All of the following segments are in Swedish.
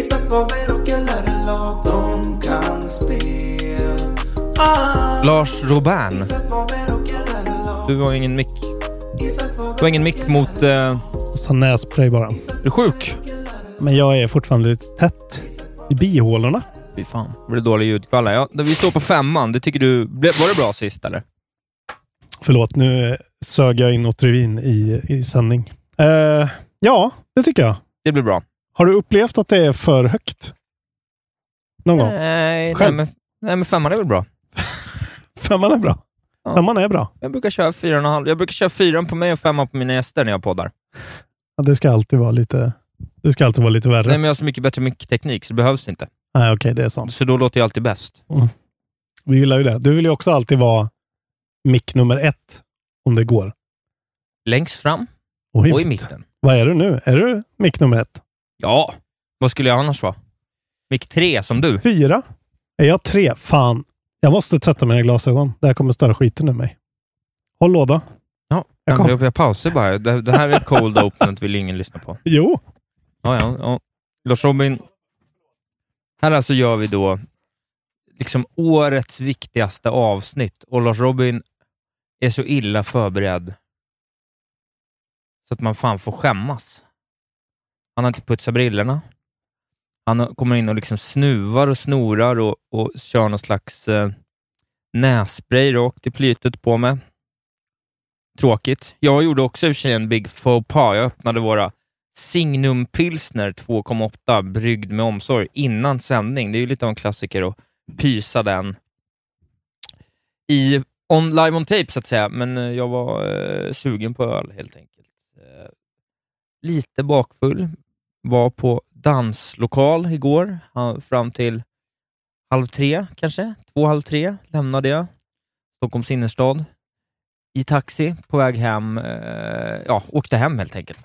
Isak Faber och Ella lag De kan spel ah. Lars Robin. Du har ingen mick. Du har ingen mick mot... Uh... Ta nässpray bara. Är du sjuk? Men jag är fortfarande lite tätt i bihålorna. Fy fan. Det blir dålig ljudkvalitet. Ja, vi står på femman. Det tycker du... Var det bra sist eller? Förlåt, nu sög jag in Otrivin i, i sändning. Uh, ja, det tycker jag. Det blir bra. Har du upplevt att det är för högt? Någon gång? Nej, Själv? nej, men, nej, men femman är väl bra. Femman är bra. Ja. Femman är bra. Jag brukar köra fyra och halv. Jag brukar köra fyran på mig och femman på mina gäster när jag poddar. Ja, det ska alltid vara lite, det ska alltid vara lite värre. Nej, men jag har så mycket bättre mickteknik så det behövs inte. Nej, okej, det är sant. Så då låter jag alltid bäst. Vi gillar ju det. Du vill ju också alltid vara mick nummer ett, om det går. Längst fram Oj, och i mitten. Vad är du nu? Är du mick nummer ett? Ja, vad skulle jag annars vara? Mick tre som du. Fyra? Är jag tre? Fan. Jag måste tvätta mina glasögon. Det här kommer störa skiten ur mig. Håll låda. Ja, Jag jag, jag pausar bara. Det, det här är cold open, det vill ingen lyssna på. Jo. Ja, ja, ja. Lars Robin. Här alltså gör vi då liksom årets viktigaste avsnitt och Lars Robin är så illa förberedd så att man fan får skämmas. Han har inte putsat brillorna. Han kommer in och liksom snuvar och snorar och, och kör någon slags eh, nässpray rakt i plytet på mig. Tråkigt. Jag gjorde också i och för sig en big faux pas. Jag öppnade våra Signum Pilsner 2,8 bryggd med omsorg innan sändning. Det är ju lite av en klassiker att pysa den i on, live on tape, så att säga. Men eh, jag var eh, sugen på öl, helt enkelt. Eh, lite bakfull. Var på danslokal igår, fram till halv tre kanske. Två, halv tre lämnade jag Stockholms innerstad i taxi på väg hem. Eh, ja, åkte hem helt enkelt.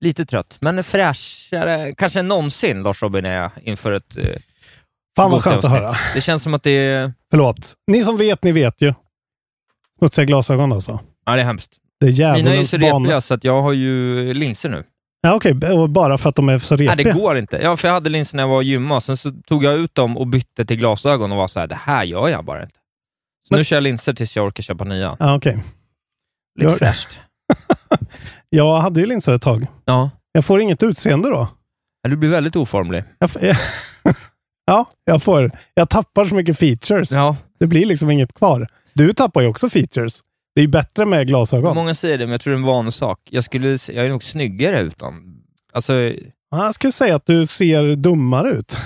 Lite trött, men fräschare kanske än någonsin, Lars Robin, är jag inför ett eh, Fan vad skönt att avsnitt. höra. Det känns som att det är... Förlåt. Ni som vet, ni vet ju. Smutsiga glasögon alltså. Ja, det är hemskt. Det är Mina är ju så repliga så att jag har ju linser nu. Ja, okej. Och bara för att de är så repiga? Nej, det går inte. Ja, för jag hade linser när jag var och gymma, sen så tog jag ut dem och bytte till glasögon och var så här, det här gör jag bara inte. Så nu kör jag linser tills jag orkar köpa nya. Ja, okej. Lite Gör- fräscht. Jag hade ju linser ett tag. Ja. Jag får inget utseende då. Ja, Du blir väldigt oformlig. Jag, ja, jag får. Jag tappar så mycket features. Ja. Det blir liksom inget kvar. Du tappar ju också features. Det är ju bättre med glasögon. Många säger det, men jag tror det är en vanesak. Jag, skulle, jag är nog snyggare utan. Alltså, Ja, Jag skulle säga att du ser dummare ut.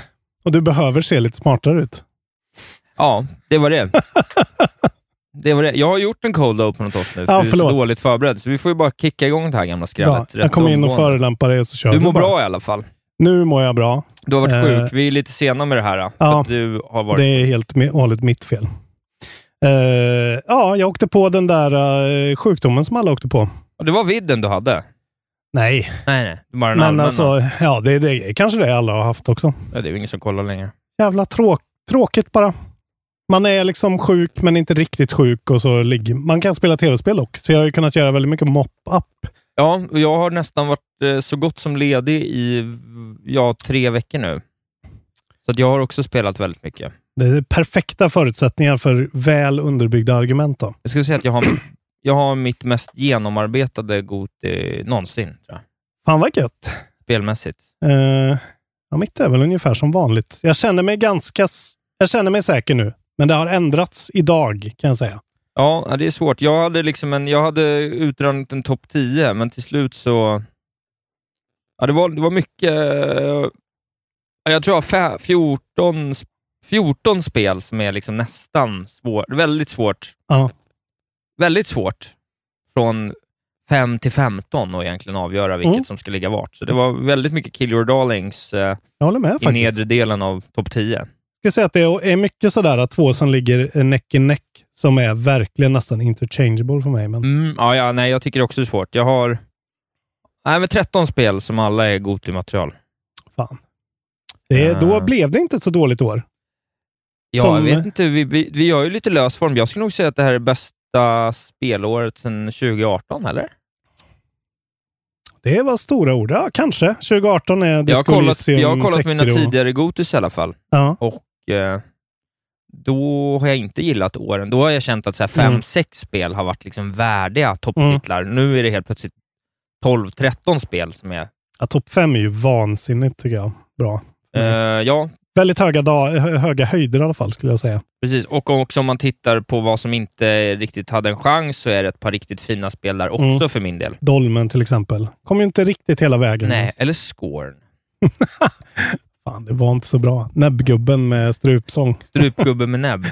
Och du behöver se lite smartare ut. ja, det var det. det var det. Jag har gjort en cold open åt oss nu, för Ja, du är så dåligt förberedd, så vi får ju bara kicka igång det här gamla Bra. skrävet. Jag kommer in och förolämpar dig så kör Du mår bara. bra i alla fall. Nu mår jag bra. Du har varit Eh, sjuk. Vi är lite sena med det här. Ja, du har varit... Det är helt och hållet mitt fel. Eh, ja, jag åkte på den där eh, sjukdomen som alla åkte på. Det var vidden du hade? Nej, Nej, nej. Var den men allmänna. alltså, ja, det, det kanske det alla har haft också. Ja, det är ju ingen som kollar längre. Jävla tråk, tråkigt bara. Man är liksom sjuk, men inte riktigt sjuk och så ligger man kan spela tv-spel dock. Så jag har ju kunnat göra väldigt mycket mop-up. Ja, och jag har nästan varit eh, så gott som ledig i ja, tre veckor nu. Så att jag har också spelat väldigt mycket. Det är perfekta förutsättningar för väl underbyggda argument. Då. Jag skulle säga att jag har, jag har mitt mest genomarbetade Goti någonsin, tror jag. Fan vad gött. Spelmässigt. Uh, ja, mitt är väl ungefär som vanligt. Jag känner mig ganska... Jag känner mig säker nu, men det har ändrats idag kan jag säga. Ja, det är svårt. Jag hade, liksom en, jag hade utrunnit en topp 10, men till slut så... Ja, det var, det var mycket... eh, Jag tror jag har fe- 14, sp- 14 spel som är liksom nästan svårt. Väldigt svårt. Ja. Väldigt svårt. Från 5 till 15 och egentligen avgöra vilket Mm. som ska ligga vart. Så det var väldigt mycket Kill Your Darlings eh, med i faktiskt. nedre delen av topp 10. Jag ska säga att det är mycket sådär att två som ligger eh, neck i neck som är verkligen nästan interchangeable för mig. Men Mm, ja, ja, nej, jag tycker det också är svårt. Jag har nej, men 13 spel som alla är Goti-material. fan. Det, Ja. Då blev det inte ett så dåligt år. Ja, Som- jag vet inte. Vi, vi, vi gör ju lite lös form. Jag skulle nog säga att det här är bästa spelåret sedan 2018, eller? Det var stora ord. Ja, kanske. 2018 är Jag har Disco kollat, jag har kollat mina tidigare Gotis i alla fall. Ja. Och eh, då har jag inte gillat åren. Då har jag känt att så här, fem, Mm. sex spel har varit liksom värdiga topptitlar. Nu är det helt plötsligt 12-13 spel som är... Ja, Topp 5 är ju vansinnigt tycker jag. Bra. Eh, ja, Väldigt höga, da- hö- höga höjder i alla fall skulle jag säga. Precis, och också om man tittar på vad som inte riktigt hade en chans så är det ett par riktigt fina spel där också Mm. för min del. Dolmen till exempel. Kom ju inte riktigt hela vägen. Nej, eller Scorn. Fan, det var inte så bra. Näbbgubben med strupsång. Strupgubbe med näbb.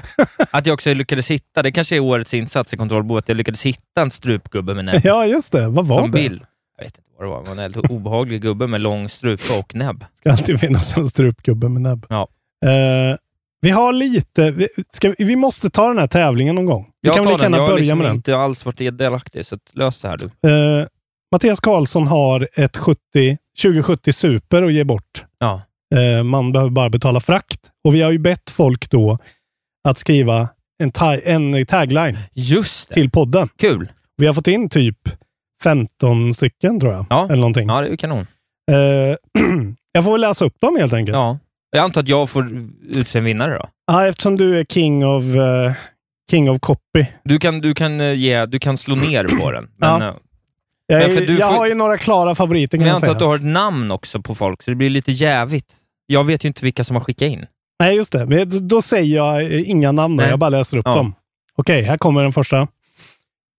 Att jag också lyckades hitta, det kanske är årets insats i kontrollbo, att jag lyckades hitta en strupgubbe med näbb. Ja, just det. Vad var som det? bild. Jag vet inte vad det var, det var en väldigt obehaglig gubbe med lång strupe och näbb. ska alltid finnas en strupgubbe med näbb. Ja. Eh, vi har lite... Vi, ska, vi- måste ta den här tävlingen någon gång. Vi Jag kan väl lika gärna jag har börja liksom med den. inte alls varit delaktig, så lös det här du. Eh, Mattias Karlsson har ett 70, 2070 Super att ge bort. Ja. Eh, man behöver bara betala frakt. Och vi har ju bett folk då att skriva en, ta- en tagline Just det. till podden. Kul. Vi har fått in typ 15 stycken tror jag. Ja. Eller någonting. Ja, det är kanon. Eh, jag får väl läsa upp dem helt enkelt. Ja. Jag antar att jag får utse en vinnare då? Ja, eftersom du är king of, eh, king of copy. Du kan, du kan, eh, ge, du kan slå ner på den. Men, Ja. eh, Jag, Men är, du jag får- har ju några klara favoriter kan men jag jag antar säga. att du har ett namn också på folk, så det blir lite jävigt. Jag vet ju inte vilka som har skickat in. Nej, just det. Men då- då säger jag eh, inga namn. Då. Nej. Jag bara läser upp Ja. dem. Okej, här kommer den första.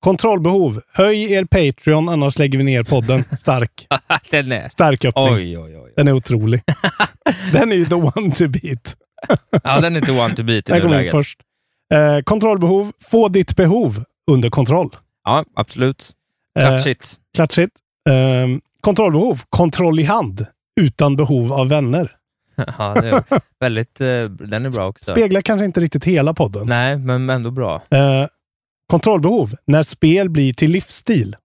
Kontrollbehov. Höj er Patreon, annars lägger vi ner podden. Stark. den är... Stark öppning. Oj, oj, oj. Den är otrolig. den är ju the one to beat. Ja, den är inte one to beat i Den kommer först. Eh, kontrollbehov. Få ditt behov under kontroll. Ja, absolut. Eh, Klatschigt. Klatschigt. Eh, kontrollbehov. Kontroll i hand. Utan behov av vänner. Ja, det är väldigt... eh, Den är bra också. Speglar kanske inte riktigt hela podden. Nej, men ändå bra. Eh, kontrollbehov. När spel blir till livsstil.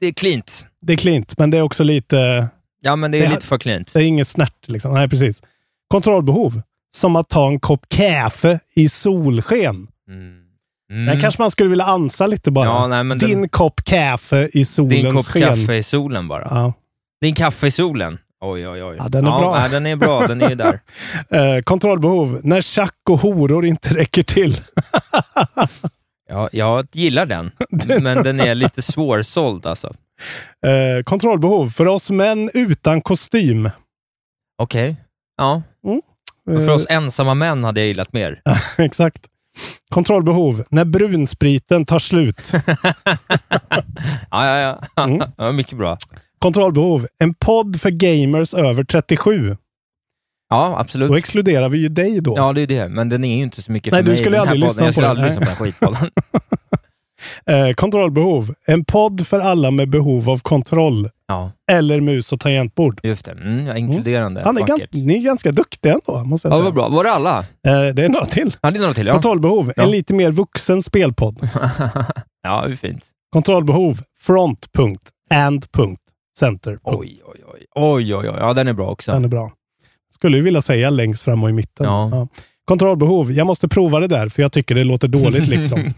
Det är cleant. Det är klint, men det är också lite... Ja, men det är Det lite för cleant. Det är inget snärt. Liksom. Nej, precis. Kontrollbehov. Som att ta en kopp kaffe i solsken. Mm. Den kanske man skulle vilja ansa lite bara. Ja, nej, men den- Din kopp kaffe i solens Din kopp sken. kaffe i solen bara. Ja. Din kaffe i solen. Oj, oj, oj. Ja, den är bra. Nej, den är bra. Den är ju där. Eh, kontrollbehov. När tjack och horor inte räcker till. Ja, jag gillar den, men den är lite svårsåld alltså. Eh, kontrollbehov. För oss män utan kostym. Okej. Ja. Och för Eh, oss ensamma män hade jag gillat mer. Exakt. Kontrollbehov. När brunspriten tar slut. Ja, ja, ja. Mm. ja mycket bra. Kontrollbehov. En podd för gamers över 37. Ja, absolut. Då exkluderar vi ju dig då. Ja, det är det. Men den är ju inte så mycket Nej, för du mig. skulle den här podden. Jag skulle aldrig lyssna på den skitpodden. Eh, kontrollbehov. En podd för alla med behov av kontroll. Ja, Eller mus och tangentbord. just det. Mm, ja, inkluderande. Han är gan- Vackert. ni är ganska duktiga ändå, måste jag Ja, säga. vad bra. Var det alla? Eh, det är några till. Ja, det är några till. Ja, Kontrollbehov. Ja. En lite mer vuxen spelpodd. ja det är fint. Kontrollbehov. Front. Punkt. And. Punkt. Center. Oj, oj, oj. Oj, oj, oj. Ja, den är bra också. Den är bra. Skulle ju vilja säga längst fram och i mitten. Ja. Kontrollbehov. Jag måste prova det där, för jag tycker det låter dåligt liksom.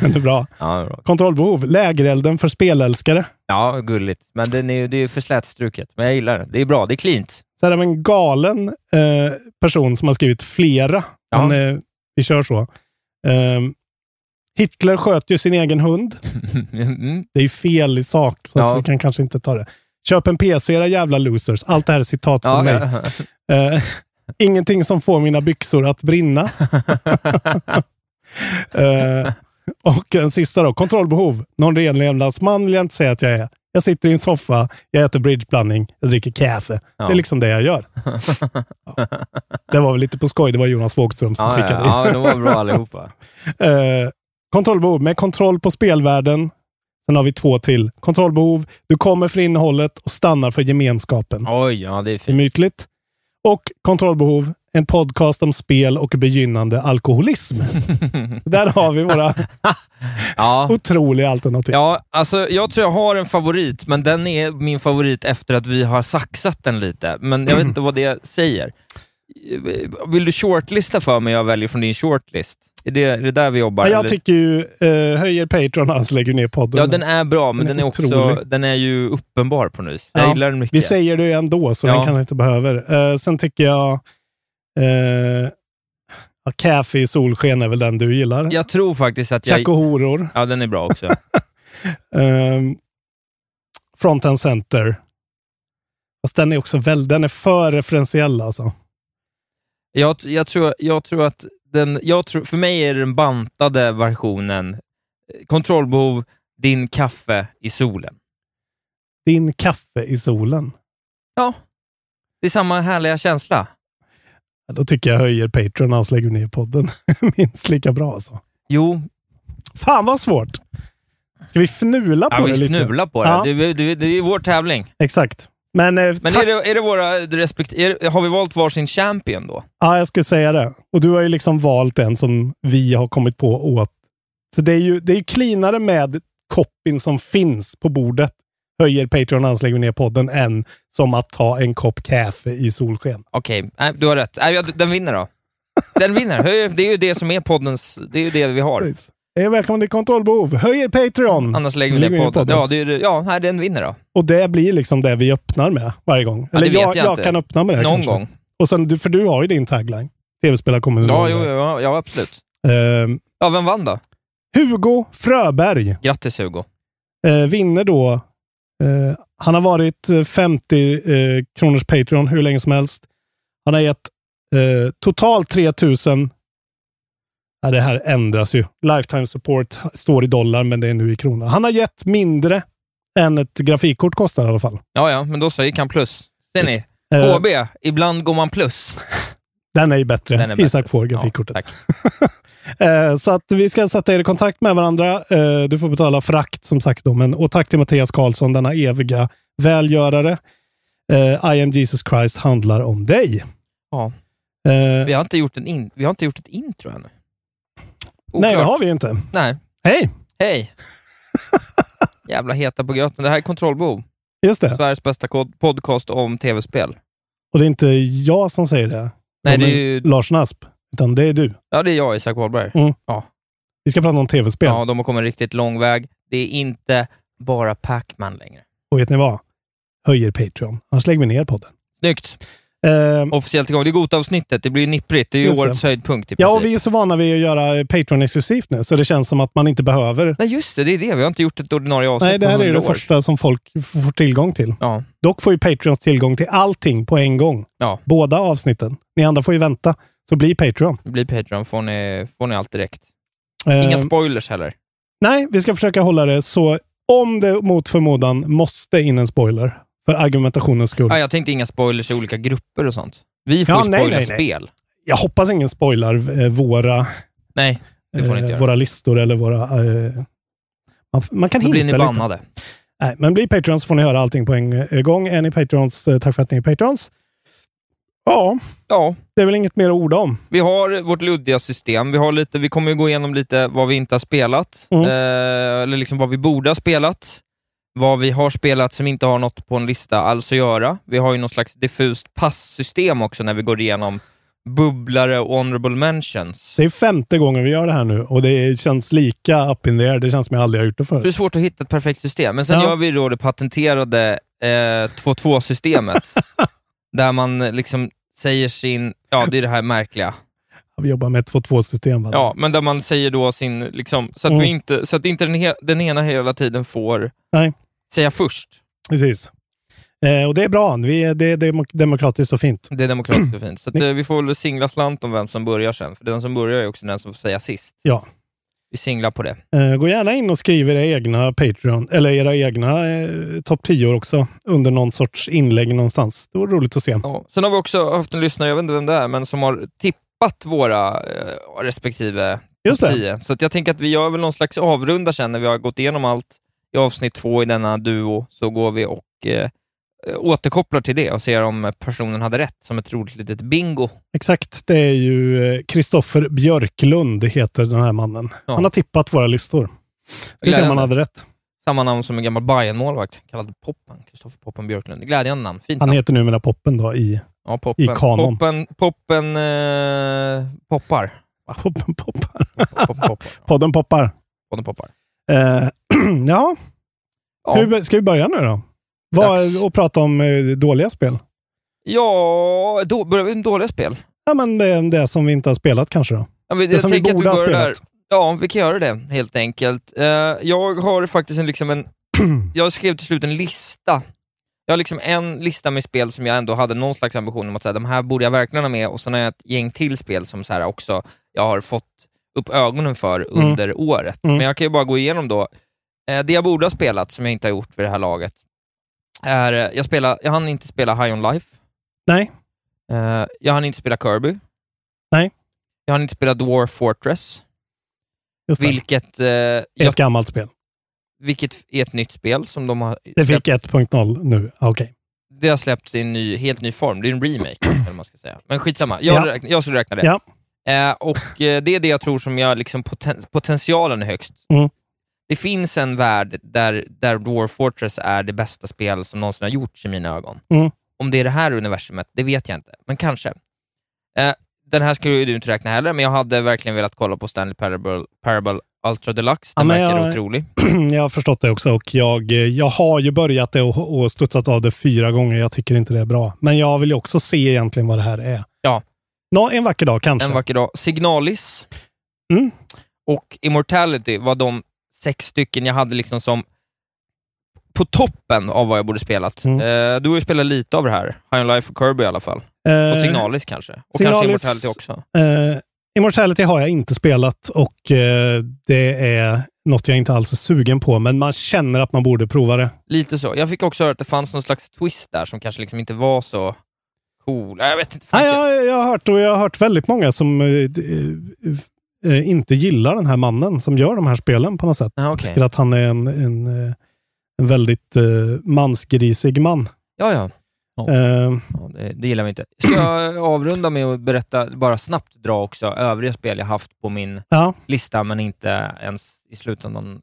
Det är bra. Ja, det är bra. Kontrollbehov. Lägerelden för spelälskare. ja gulligt. Men den är, det är för slätstruket. Men jag gillar det. Det är bra. Det är cleant. Så här vi en galen eh, person som har skrivit flera. Ja. Men, eh, vi kör så. Ehm, Hitler sköt ju sin egen hund. Mm. Det är ju fel i sak, så Ja. att vi kan kanske inte ta det. Köp en PC era jävla losers. Allt det här är citat från Ja, mig. ja. Eh, ingenting som får mina byxor att brinna. Eh, och den sista då, kontrollbehov. Någon renlevnadsman vill jag inte säga att jag är. Jag sitter i en soffa, jag äter bridgeblandning, jag dricker kaffe. Ja. Det är liksom det jag gör. Ja. Det var väl lite på skoj. Det var Jonas Wågström som Ja, skickade ja, in. ja, de var bra allihopa. Eh, kontrollbehov med kontroll på spelvärlden. Sen har vi två till. Kontrollbehov. Du kommer för innehållet och stannar för gemenskapen. Oj, ja det är fint. Gemytligt. Och kontrollbehov. En podcast om spel och begynnande alkoholism. Där har vi våra Ja. otroliga alternativ. Ja, alltså jag tror jag har en favorit, men den är min favorit efter att vi har saxat den lite. Men jag vet inte vad det säger. Vill du shortlista för mig jag väljer från din shortlist? Är det, är det där vi jobbar? Ja, jag eller? tycker ju eh, höjer Patreon annars lägger ner podden. Ja, den är bra, men Den den är är, också den är ju uppenbar på nyss. Jag Ja, gillar den mycket. Vi säger det ju ändå, så Ja. den kanske inte behöver. Eh, sen tycker jag eh, ja, Kaffe i solsken är väl den du gillar. Jag tror faktiskt att jag... Chack och horor. Ja, den är bra också. Um, front and center. Fast den är också väldigt, den är för referentiell alltså. Jag, jag, tror, jag tror att den, jag tror, för mig är den bantade versionen eh, kontrollbehov, din kaffe i solen. Din kaffe i solen. Ja, det är samma härliga känsla. Ja, Då tycker jag höjer Patreon han lägger ner podden. Minst lika bra alltså. Jo, Fan vad svårt. Ska vi fnula på ja, det vi lite? fnular på det. Ja. Det, det, det är vår tävling. Exakt. Men, eh, Men är det, är det våra respekt, är, har vi valt varsin champion då? Ja, jag skulle säga det. Och du har ju liksom valt en som vi har kommit på åt. Så det är ju det är ju cleanare med koppin som finns på bordet. Höjer Patreon vi ner podden än som att ta en kopp kaffe i solsken. Okej, nej, du har rätt. Den vinner då. Den vinner. Det är ju det som är poddens... Det är ju det vi har. Eh, Välkommen till Kontrollbehov. Höjer Patreon! Annars lägger vi ner podden. Ja, det är, ja nej, den vinner då. Och det blir liksom det vi öppnar med varje gång. Ja, Eller vet jag, jag jag kan öppna med det. Någon kanske. gång. Och sen, för du har ju din tagline. Tv-spelare kommer Ja, jo, ja, ja, absolut. Ehm, Ja, vem vann då? Hugo Fröberg Grattis Hugo. eh, vinner då. Eh, han har varit eh, 50 eh, kronors Patreon hur länge som helst. Han har gett totalt 3000. Ja, det här ändras ju. Lifetime support står i dollar, men det är nu i kronor. Han har gett mindre än ett grafikkort kostar i alla fall. Ja, ja, men då så gick han plus. Ser ni? Eh, KB, ibland går man plus. Den är ju bättre. Den är bättre. Isak får grafikkortet. tack. Eh, så att vi ska sätta er i kontakt med varandra. Eh, du får betala frakt som sagt. Då, men, och tack till Mattias Karlsson, denna eviga välgörare. I am Jesus Christ handlar om dig. Ja. Vi har inte gjort, en in, vi har inte gjort ett intro ännu. Nej, det Oklart. har vi inte. Nej. Hej! Hej! Jävla heta på gröten. Det här är Kontrollbehov. Just det. Sveriges bästa podcast om tv-spel. Och det är inte jag som säger det. Nej, De det är ju- Lars Asp. Utan det är du. Ja, det är jag, Isak Wahlberg. Mm. Ja. Vi ska prata om tv-spel. ja, de har kommit riktigt lång väg. Det är inte bara Pac-Man längre. Och vet ni vad? Höjer Patreon. Annars lägger vi ner podden. Snyggt! Eh, Officiellt igång. Det är Gota-avsnittet. Det blir nipprigt. Det är ju Just det. årets höjdpunkt i ja, och vi är så vana vid att göra Patreon exklusivt nu, så det känns som att man inte behöver Nej, just det. Det är det. Vi har inte gjort ett ordinarie avsnitt Nej, det här är 100 det år. första som folk får tillgång till. Ja. Dock får ju Patreons tillgång till allting på en gång. Ja. Båda avsnitten. Ni andra får ju vänta. Så bli Patreon. Blir Patreon. Får ni, får ni allt direkt. Eh, Inga spoilers heller. nej, vi ska försöka hålla det så om det mot förmodan måste in en spoiler för argumentationens skull. Ja, jag tänkte inga spoilers i olika grupper och sånt. Vi får Ja, ju spoila nej, nej. spel. Jag hoppas ingen spoilar eh, våra, Nej, ni eh, våra listor eller våra... Eh, man, man kan Då blir hinta ni lite. bannade. Nej, men bli Patreons får ni höra allting på en eh, gång. Är ni Patreons, eh, tack för att ni är Patreons. Ja, Ja, det är väl inget mer att orda om. vi har vårt luddiga system. Vi, har lite, vi kommer ju gå igenom lite vad vi inte har spelat. Mm. Eh, eller liksom vad vi borde ha spelat. Vad vi har spelat som inte har något på en lista alls att göra. Vi har ju någon slags diffust passsystem också när vi går igenom bubblare och honorable mentions. Det är femte gången vi gör det här nu och det känns lika up in the air. Det känns som jag aldrig har gjort det förut. Det är svårt att hitta ett perfekt system, men sen Ja. gör vi då det patenterade eh, 2-2-systemet. där man liksom säger sin, ja det är det här märkliga. Vi jobbar med ett 2-2-system. va? Ja, men där man säger då sin, liksom, så att, Mm. vi inte, så att inte den, den ena hela tiden får Nej. Säga först. Precis. Eh, och det är bra. Vi, det är demok- demokratiskt och fint. Det är demokratiskt och fint. Så att, eh, vi får väl singla slant om vem som börjar sen, för den som börjar är också den som får säga sist. Ja. Vi singlar på det. Eh, gå gärna in och skriv era egna Patreon, eller era egna eh, topp 10 också, under någon sorts inlägg någonstans. Det vore roligt att se. Ja. Sen har vi också haft en lyssnare, jag vet inte vem det är, men som har tippat våra eh, respektive Just topp det. 10. Så att jag tänker att vi gör väl någon slags avrunda sen när vi har gått igenom allt i avsnitt två i denna duo, så går vi och eh, återkopplar till det och ser om personen hade rätt som ett roligt litet bingo. Exakt. Det är ju Kristoffer Björklund, heter den här mannen. Ja. Han har tippat våra listor. Vi se om han hade rätt. Samma namn som en gammal Bajen-målvakt, kallad Poppen. Kristoffer Poppen Björklund. Glädjande namn. Fint Han namn. heter numera Poppen då i ja, poppen. i kanon. Poppen, poppen eh, poppar. Poppen poppar. Poppen poppar. Podden poppar. Podden poppar. Eh, ja, Ja. Hur, ska vi börja nu då? Vad, och prata om eh, dåliga spel? Ja, då börjar vi med dåliga spel. Ja, men det, det som vi inte har spelat kanske då. Ja, Det jag som vi borde ha spelat. Ja, vi kan göra det helt enkelt. Eh, jag har faktiskt en, liksom en... jag skrev till slut en lista. Jag har liksom en lista med spel som jag ändå hade någon slags ambition om att säga, de här borde jag verkligen ha med och sen har jag ett gäng till spel som så här också jag har fått upp ögonen för Mm. under året. Mm. Men jag kan ju bara gå igenom då. Eh, det jag borde ha spelat, som jag inte har gjort vid det här laget, är... eh, Jag, spelar, jag hann inte spela High On Life. Nej. Eh, jag hann inte spela Kirby. Nej. Jag hann inte spela Dwarf Fortress. Just det. Vilket, eh, Ett jag, gammalt spel. vilket är ett nytt spel som de har Det fick släppt. 1.0 nu. Ah, Okej. Det har släppts i en ny, helt ny form. Det är en remake, eller man ska säga. Men skitsamma, jag, Ja. räknar, jag skulle räkna det. Ja. Eh, och eh, det är det jag tror som jag, liksom poten, potentialen är högst. Mm. Det finns en värld där, där Dwarf Fortress är det bästa spel som någonsin har gjorts i mina ögon. Mm. Om det är det här universumet, det vet jag inte, men kanske. Eh, den här skulle du inte räkna heller, men jag hade verkligen velat kolla på Stanley Parable, Parable Ultra Deluxe. Den Ja, verkar jag- otrolig. jag har förstått det också och jag, eh, jag har ju börjat det och, och studsat av det fyra gånger. Jag tycker inte det är bra. Men jag vill ju också se egentligen vad det här är. Nå, en vacker dag kanske. En vacker dag. Signalis Mm. och Immortality var de sex stycken jag hade liksom som på toppen av vad jag borde spelat. Mm. Eh, du har ju spelat lite av det här. High on Life och Kirby i alla fall. Eh, Och Signalis kanske. Och Signalis- kanske Immortality också. Eh, Immortality har jag inte spelat och eh, det är något jag inte alls är sugen på, men man känner att man borde prova det. Lite så. Jag fick också höra att det fanns någon slags twist där som kanske liksom inte var så cool. Nej, Jag vet inte. Nej, jag, jag har hört och jag har hört väldigt många som eh, eh, eh, inte gillar den här mannen som gör de här spelen på något sätt. Ah, okej. Tycker att han är en, en, eh, en väldigt eh, mansgrisig man. Ja, ja. Eh, Ja, det, det gillar vi inte. Ska jag avrunda med att berätta, bara snabbt dra också övriga spel jag haft på min ja, lista, men inte ens i slutändan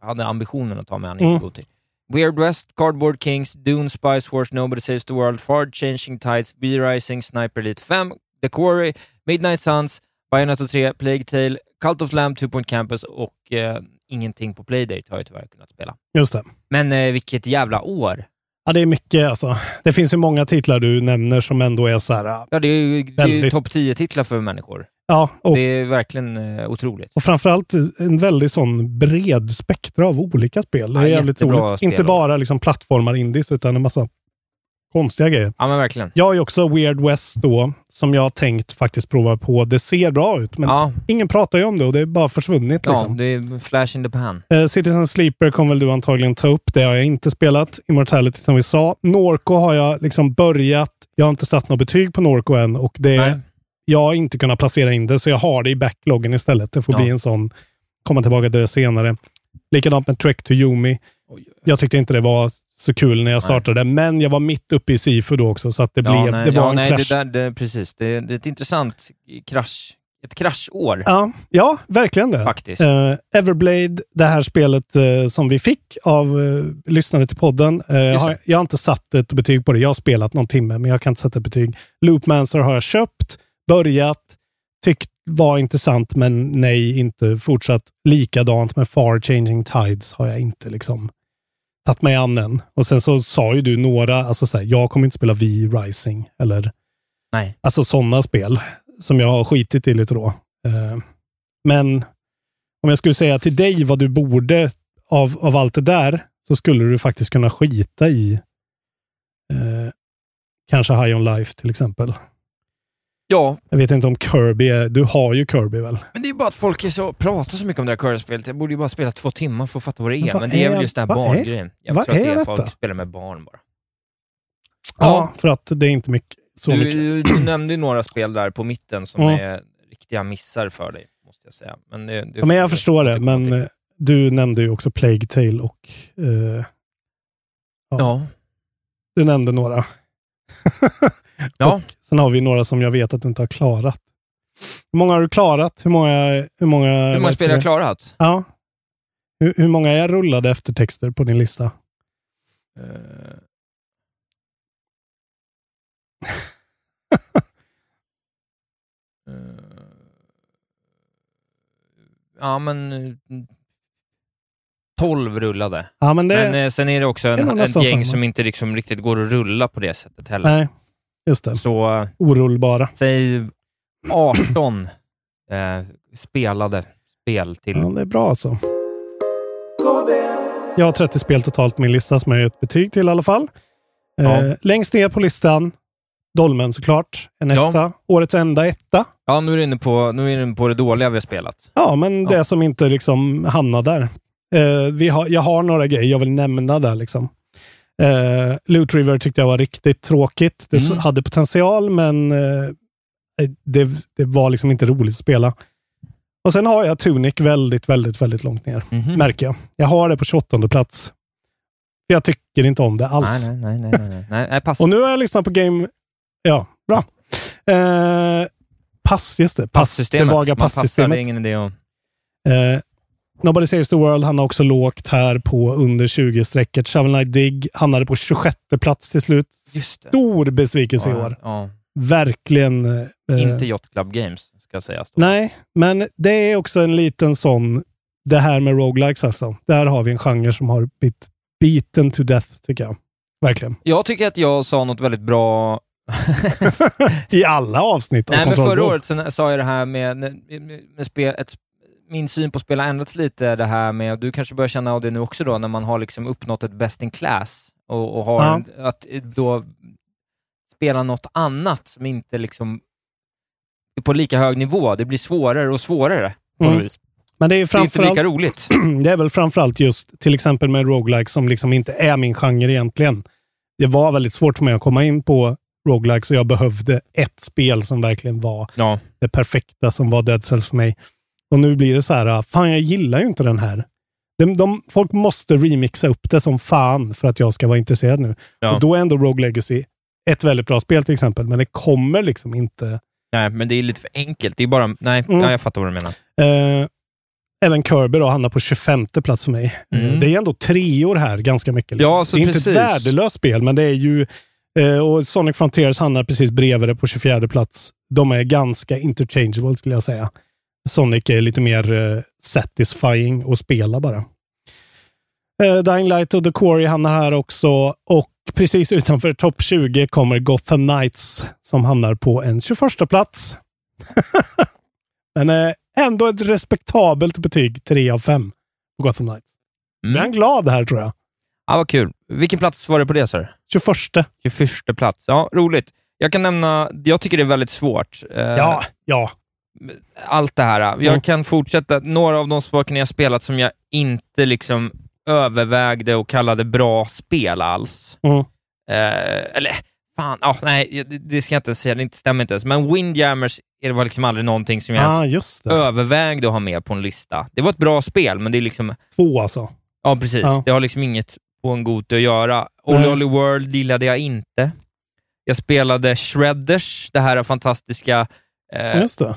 hade ambitionen att ta mig an Mm. inför Goti. Weird West, Cardboard Kings, Dune, Spice Wars, Nobody Saves the World, Far Changing Tides, B-Rising, Sniper Elite 5, The Quarry, Midnight Suns, Bayonetta 3, Plague Tale, Cult of Lamb, Two Point Campus och eh, ingenting på Playdate har jag tyvärr kunnat spela. just det. Men eh, vilket jävla år! Ja, det är mycket alltså. Det finns ju många titlar du nämner som ändå är så här. Ja, det är ju, är ju Väldigt. topp 10-titlar för människor. Ja, och, Det är verkligen eh, otroligt. och framförallt en väldigt sån bred spektra av olika spel. Det är Ja, jävligt roligt. spel. Inte bara liksom plattformar indies, utan en massa konstiga grejer. Ja, men verkligen. Jag har ju också Weird West då, som jag har tänkt faktiskt prova på. Det ser bra ut, men Ja, ingen pratar ju om det och det är bara försvunnit. ja, Liksom. det är flash in the pan. Eh, Citizen Sleeper kommer väl du antagligen ta upp. Det har jag inte spelat. Immortality som vi sa. Norco har jag liksom börjat. Jag har inte satt något betyg på Norco än och det, Nej. Jag har inte kunnat placera in det, så jag har det i backloggen istället. Det får Ja. bli en sån, komma tillbaka till det senare. Likadant med Trek to Yumi. Jag tyckte inte det var så kul när jag startade, men jag var mitt uppe i Sifu då också, så att det, blev, nej, det var ja, en nej, clash. det där, det, precis. Det, det är ett intressant krasch, ett kraschår. Ja, ja verkligen det. Faktiskt. Eh, Everblade, det här spelet eh, som vi fick av uh, lyssnare till podden. Just har, jag har inte satt ett betyg på det. Jag har spelat någon timme, men jag kan inte sätta ett betyg. Loopmancer har jag köpt, börjat, tyckt var intressant, men nej, inte fortsatt. Likadant med Far Changing Tides har jag inte liksom tagit mig an än. Och sen så sa ju du några, alltså så här, jag kommer inte spela V Rising eller Nej. Alltså sådana spel som jag har skitit i lite då. Eh, men om jag skulle säga till dig vad du borde av, av allt det där, så skulle du faktiskt kunna skita i eh, kanske High On Life till exempel. Ja, Jag vet inte om Kirby är, du har ju Kirby väl? men det är ju bara att folk är så, pratar så mycket om det här Curse-spelet. Jag borde ju bara spela två timmar för att fatta vad det är. Men Men, det är, är- väl just den här barngrejen. Jag vad tror att det är detta? folk spelar med barn bara. Ja, för att det är inte mycket, så Du, mycket. du, nämnde ju några spel där på mitten som Mm. är riktiga missar för dig, måste jag säga. Men, det, det Ja, men jag förstår det, men till. eh, du nämnde ju också Plague Tale och eh, Ja. du nämnde några. Ja. Och sen har vi några som jag vet att du inte har klarat. Hur många har du klarat? Hur många, hur många, Hur många spel har jag klarat? Ja. Hur, hur många är rullade eftertexter på din lista? Eh. Eh. Ja, men... eh, 12 rullade. Ja, men det... Men eh, sen är det också det en, nog ett gäng samma. som inte liksom riktigt går att rulla på det sättet heller. nej, just det. Så eh, Orullbara. säg 18 eh, spelade spel till. Ja, det är bra alltså. Jag har 30 spel totalt på min lista som jag gör ett betyg till i alla fall. Eh, Ja. längst ner på listan, Dolmen såklart. En Ja. etta. Årets enda etta. Ja, nu är du inne på, nu är du inne på det dåliga vi har spelat. Ja, men Ja. det som inte liksom hamnar där. Eh, vi har, jag har några grejer jag vill nämna där. Liksom. Eh, Loot River tyckte jag var riktigt tråkigt. Det Mm. hade potential, men eh, det, det var liksom inte roligt att spela. Och sen har jag Tunic väldigt, väldigt, väldigt långt ner, Mhm. märker jag. Jag har det på 28 plats. Jag tycker inte om det alls. Nej, nej, nej, nej, nej, nej, nej pass. Och nu har jag lyssnat på Game... Ja, bra. Eh, pass, just det. Pass, Passystemet. Det vaga Man passar, det är ingen idé att... Eh, Nobody Saves the World, han har också lågt här på under 20-strecket. Shovel Knight Dig hamnade på 26 plats till slut. Stor besvikelse i Ja, år. ja. Verkligen. eh, Inte Yacht Club Games, ska sägas. Nej, men det är också en liten sån, det här med roguelikes alltså. Där har vi en genre som har blivit beaten to death, tycker jag. Verkligen. Jag tycker att jag sa något väldigt bra I alla avsnitt av Nej, men förra året sa jag det här med, med, med spel, ett, min syn på spel har ändrats lite, det här med, och du kanske börjar känna av det nu också då, när man har liksom uppnått ett best in class och, och har Ja. en, att då spela något annat som inte liksom är på lika hög nivå. Det blir svårare och svårare på Mm. vis. Men det är ju Det är inte framförallt, lika roligt. det är väl framförallt just till exempel med roguelike som liksom inte är min genre egentligen. Det var väldigt svårt för mig att komma in på roguelike så jag behövde ett spel som verkligen var Ja. det perfekta som var Dead Cells för mig. Och nu blir det så här, fan jag gillar ju inte den här. De, de, folk måste remixa upp det som fan för att jag ska vara intresserad nu. Ja. Och då är ändå Rogue Legacy ett väldigt bra spel till exempel, men det kommer liksom inte... Nej, men det är lite för enkelt. Det är bara, nej, Mm. ja, jag fattar vad du menar. Eh, även Kirby då hamnar på 25 plats för mig. Eh, Mm. det är ändå treor här ganska mycket. Liksom. Ja, så det är precis. inte ett värdelöst spel, men det är ju... Eh, och Sonic Frontiers hamnar precis bredvid det på 24 plats. De är ganska interchangeable skulle jag säga. Sonic är lite mer eh, satisfying att spela bara. Eh, Dying Light och The Quarry hamnar här också. Och precis utanför topp 20 kommer Gotham Knights som hamnar på en 21 plats. Men eh, ändå ett respektabelt betyg, 3 av 5 på Gotham Knights. Mm. Blir han glad här tror jag. Ja, vad kul. Vilken plats var det på det, sa du? 21. 21 plats. Ja, roligt. Jag kan nämna, jag tycker det är väldigt svårt. Ja, ja. Allt det här. Jag Mm. kan fortsätta. Några av de sakerna jag spelat som jag inte liksom övervägde och kallade bra spel alls. Mm. Eh, eller, fan, ja, nej, det, det ska jag inte säga, det stämmer inte ens. Men Windjammers det var liksom aldrig någonting som jag Ah, ens övervägde att ha med på en lista. Det var ett bra spel, men det är liksom, Två alltså. ja precis, Ja. det har liksom inget på en Goti att göra. Olly Olly World gillade jag inte. Jag spelade Shredders, det här fantastiska eh, Just det.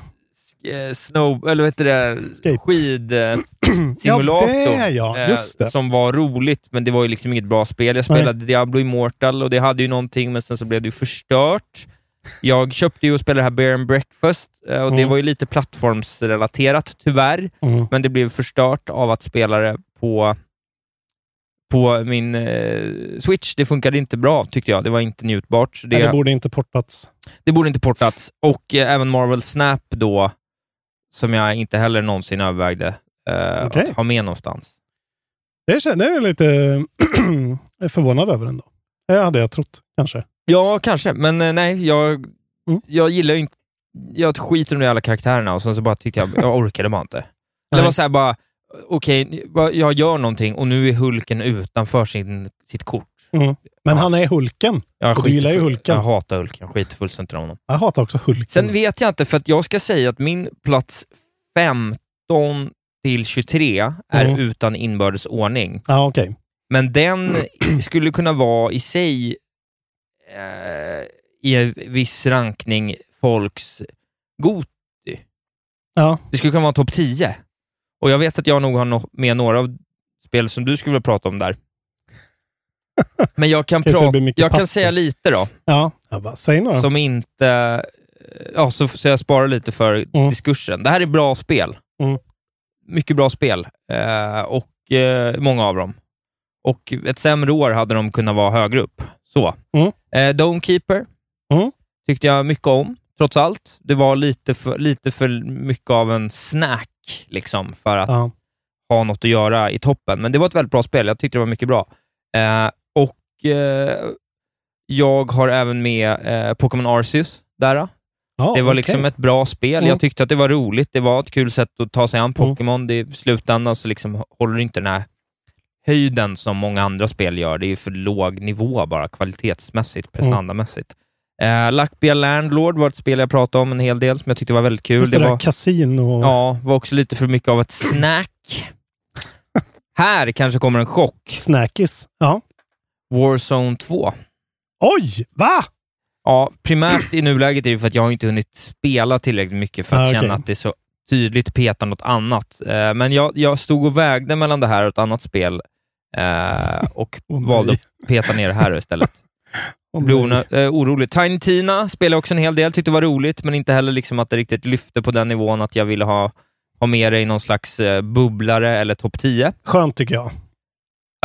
Eh, snow, eller vad heter det, Skate. skidsimulator. Ja, det, ja. Just det. Som var roligt, men det var ju liksom inget bra spel. Jag spelade Diablo Immortal och det hade ju någonting, men sen så blev det ju förstört. Jag köpte ju och spelade det här Bear and Breakfast eh, och det Mm. var ju lite plattformsrelaterat, tyvärr. Mm. Men det blev förstört av att spela det på, på min eh, Switch. Det funkade inte bra, tyckte jag. Det var inte njutbart. Det, det, det borde inte portats. det borde inte portats. Och eh, även Marvel Snap då, som jag inte heller någonsin övervägde eh, Okej. att ha med någonstans. Det känner jag är lite förvånad över ändå. Det hade jag trott, kanske. Ja, kanske, men eh, nej, jag, Mm. jag gillar ju inte... Jag skiter i de alla karaktärerna och sen så bara tyckte jag, jag orkade bara inte. Det var såhär bara, okej, bara, jag gör någonting och nu är Hulken utanför sin, sitt kort. Mm. Men han är Hulken. Jag, Och du gillar ju Hulken. Jag hatar Hulken, jag skiter fullständigt i honom. Jag hatar också Hulken. Sen vet jag inte, för att jag ska säga att min plats 15 till 23 är Mm. utan inbördes ordning. Ja, okej. Men den skulle kunna vara i sig eh, i en viss rankning folks Goti. Ja. Det skulle kunna vara topp 10. Och jag vet att jag nog har no- med några av spel som du skulle vilja prata om där. Men jag kan, prata, jag kan säga lite då, Ja, jag bara, säg några. som inte... Ja, så, så jag sparar lite för Mm. diskursen. Det här är bra spel. Mm. Mycket bra spel. Eh, och eh, många av dem. Och ett sämre år hade de kunnat vara högre upp. Så. Mm. Eh, Domekeeper Mm. tyckte jag mycket om, trots allt. Det var lite för, lite för mycket av en snack, liksom, för att ha något att göra i toppen. Men det var ett väldigt bra spel. Jag tyckte det var mycket bra. Eh, jag har även med eh, Pokémon Arceus där. Ja, Det var okej. liksom ett bra spel. Mm. Jag tyckte att det var roligt. Det var ett kul sätt att ta sig an Pokémon. Det I slutändan så liksom håller det inte den här höjden som många andra spel gör. Det är för låg nivå bara, kvalitetsmässigt, prestandamässigt. Uh, Lackbia Landlord var ett spel jag pratade om en hel del, som jag tyckte var väldigt kul. Just det, det där var, kasino. ja, var också lite för mycket av ett snack. Här kanske kommer en chock. Snackis. Ja. Warzone 2. Oj! Va? Ja, primärt i nuläget är det för att jag har inte hunnit spela tillräckligt mycket för att Ah, känna att det är så tydligt petar något annat. Eh, men jag, jag stod och vägde mellan det här och ett annat spel eh, och nej. valde att peta ner det här istället. Åh, Blev eh, orolig. Tiny Tina spelade också en hel del, tyckte det var roligt, men inte heller liksom att det riktigt lyfte på den nivån att jag ville ha, ha med det i någon slags bubblare eller topp 10. Skönt tycker jag.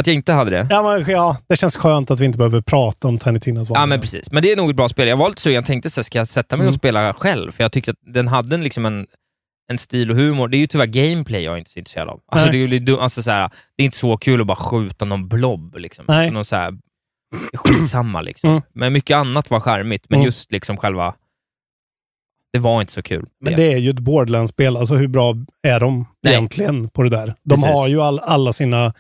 Att jag inte hade det. Ja, men, ja, det känns skönt att vi inte behöver prata om Tiny Tinas Ja, men precis. Men det är nog ett bra spel. Jag var lite så jag tänkte så ska jag sätta mig och Mm. spela själv? För jag tyckte att den hade en, liksom en, en stil och humor. Det är ju tyvärr gameplay jag är inte så intresserad av. Alltså, Nej. det, är ju alltså, så här, det är inte så kul att bara skjuta någon blob. Liksom. Nej. Så någon så här, skitsamma liksom. Mm. Men mycket annat var charmigt, men Mm. just liksom själva... Det var inte så kul. Men det är ju ett Borderlands-spel. Alltså hur bra är de Nej. egentligen på det där? De Precis. har ju all, alla sina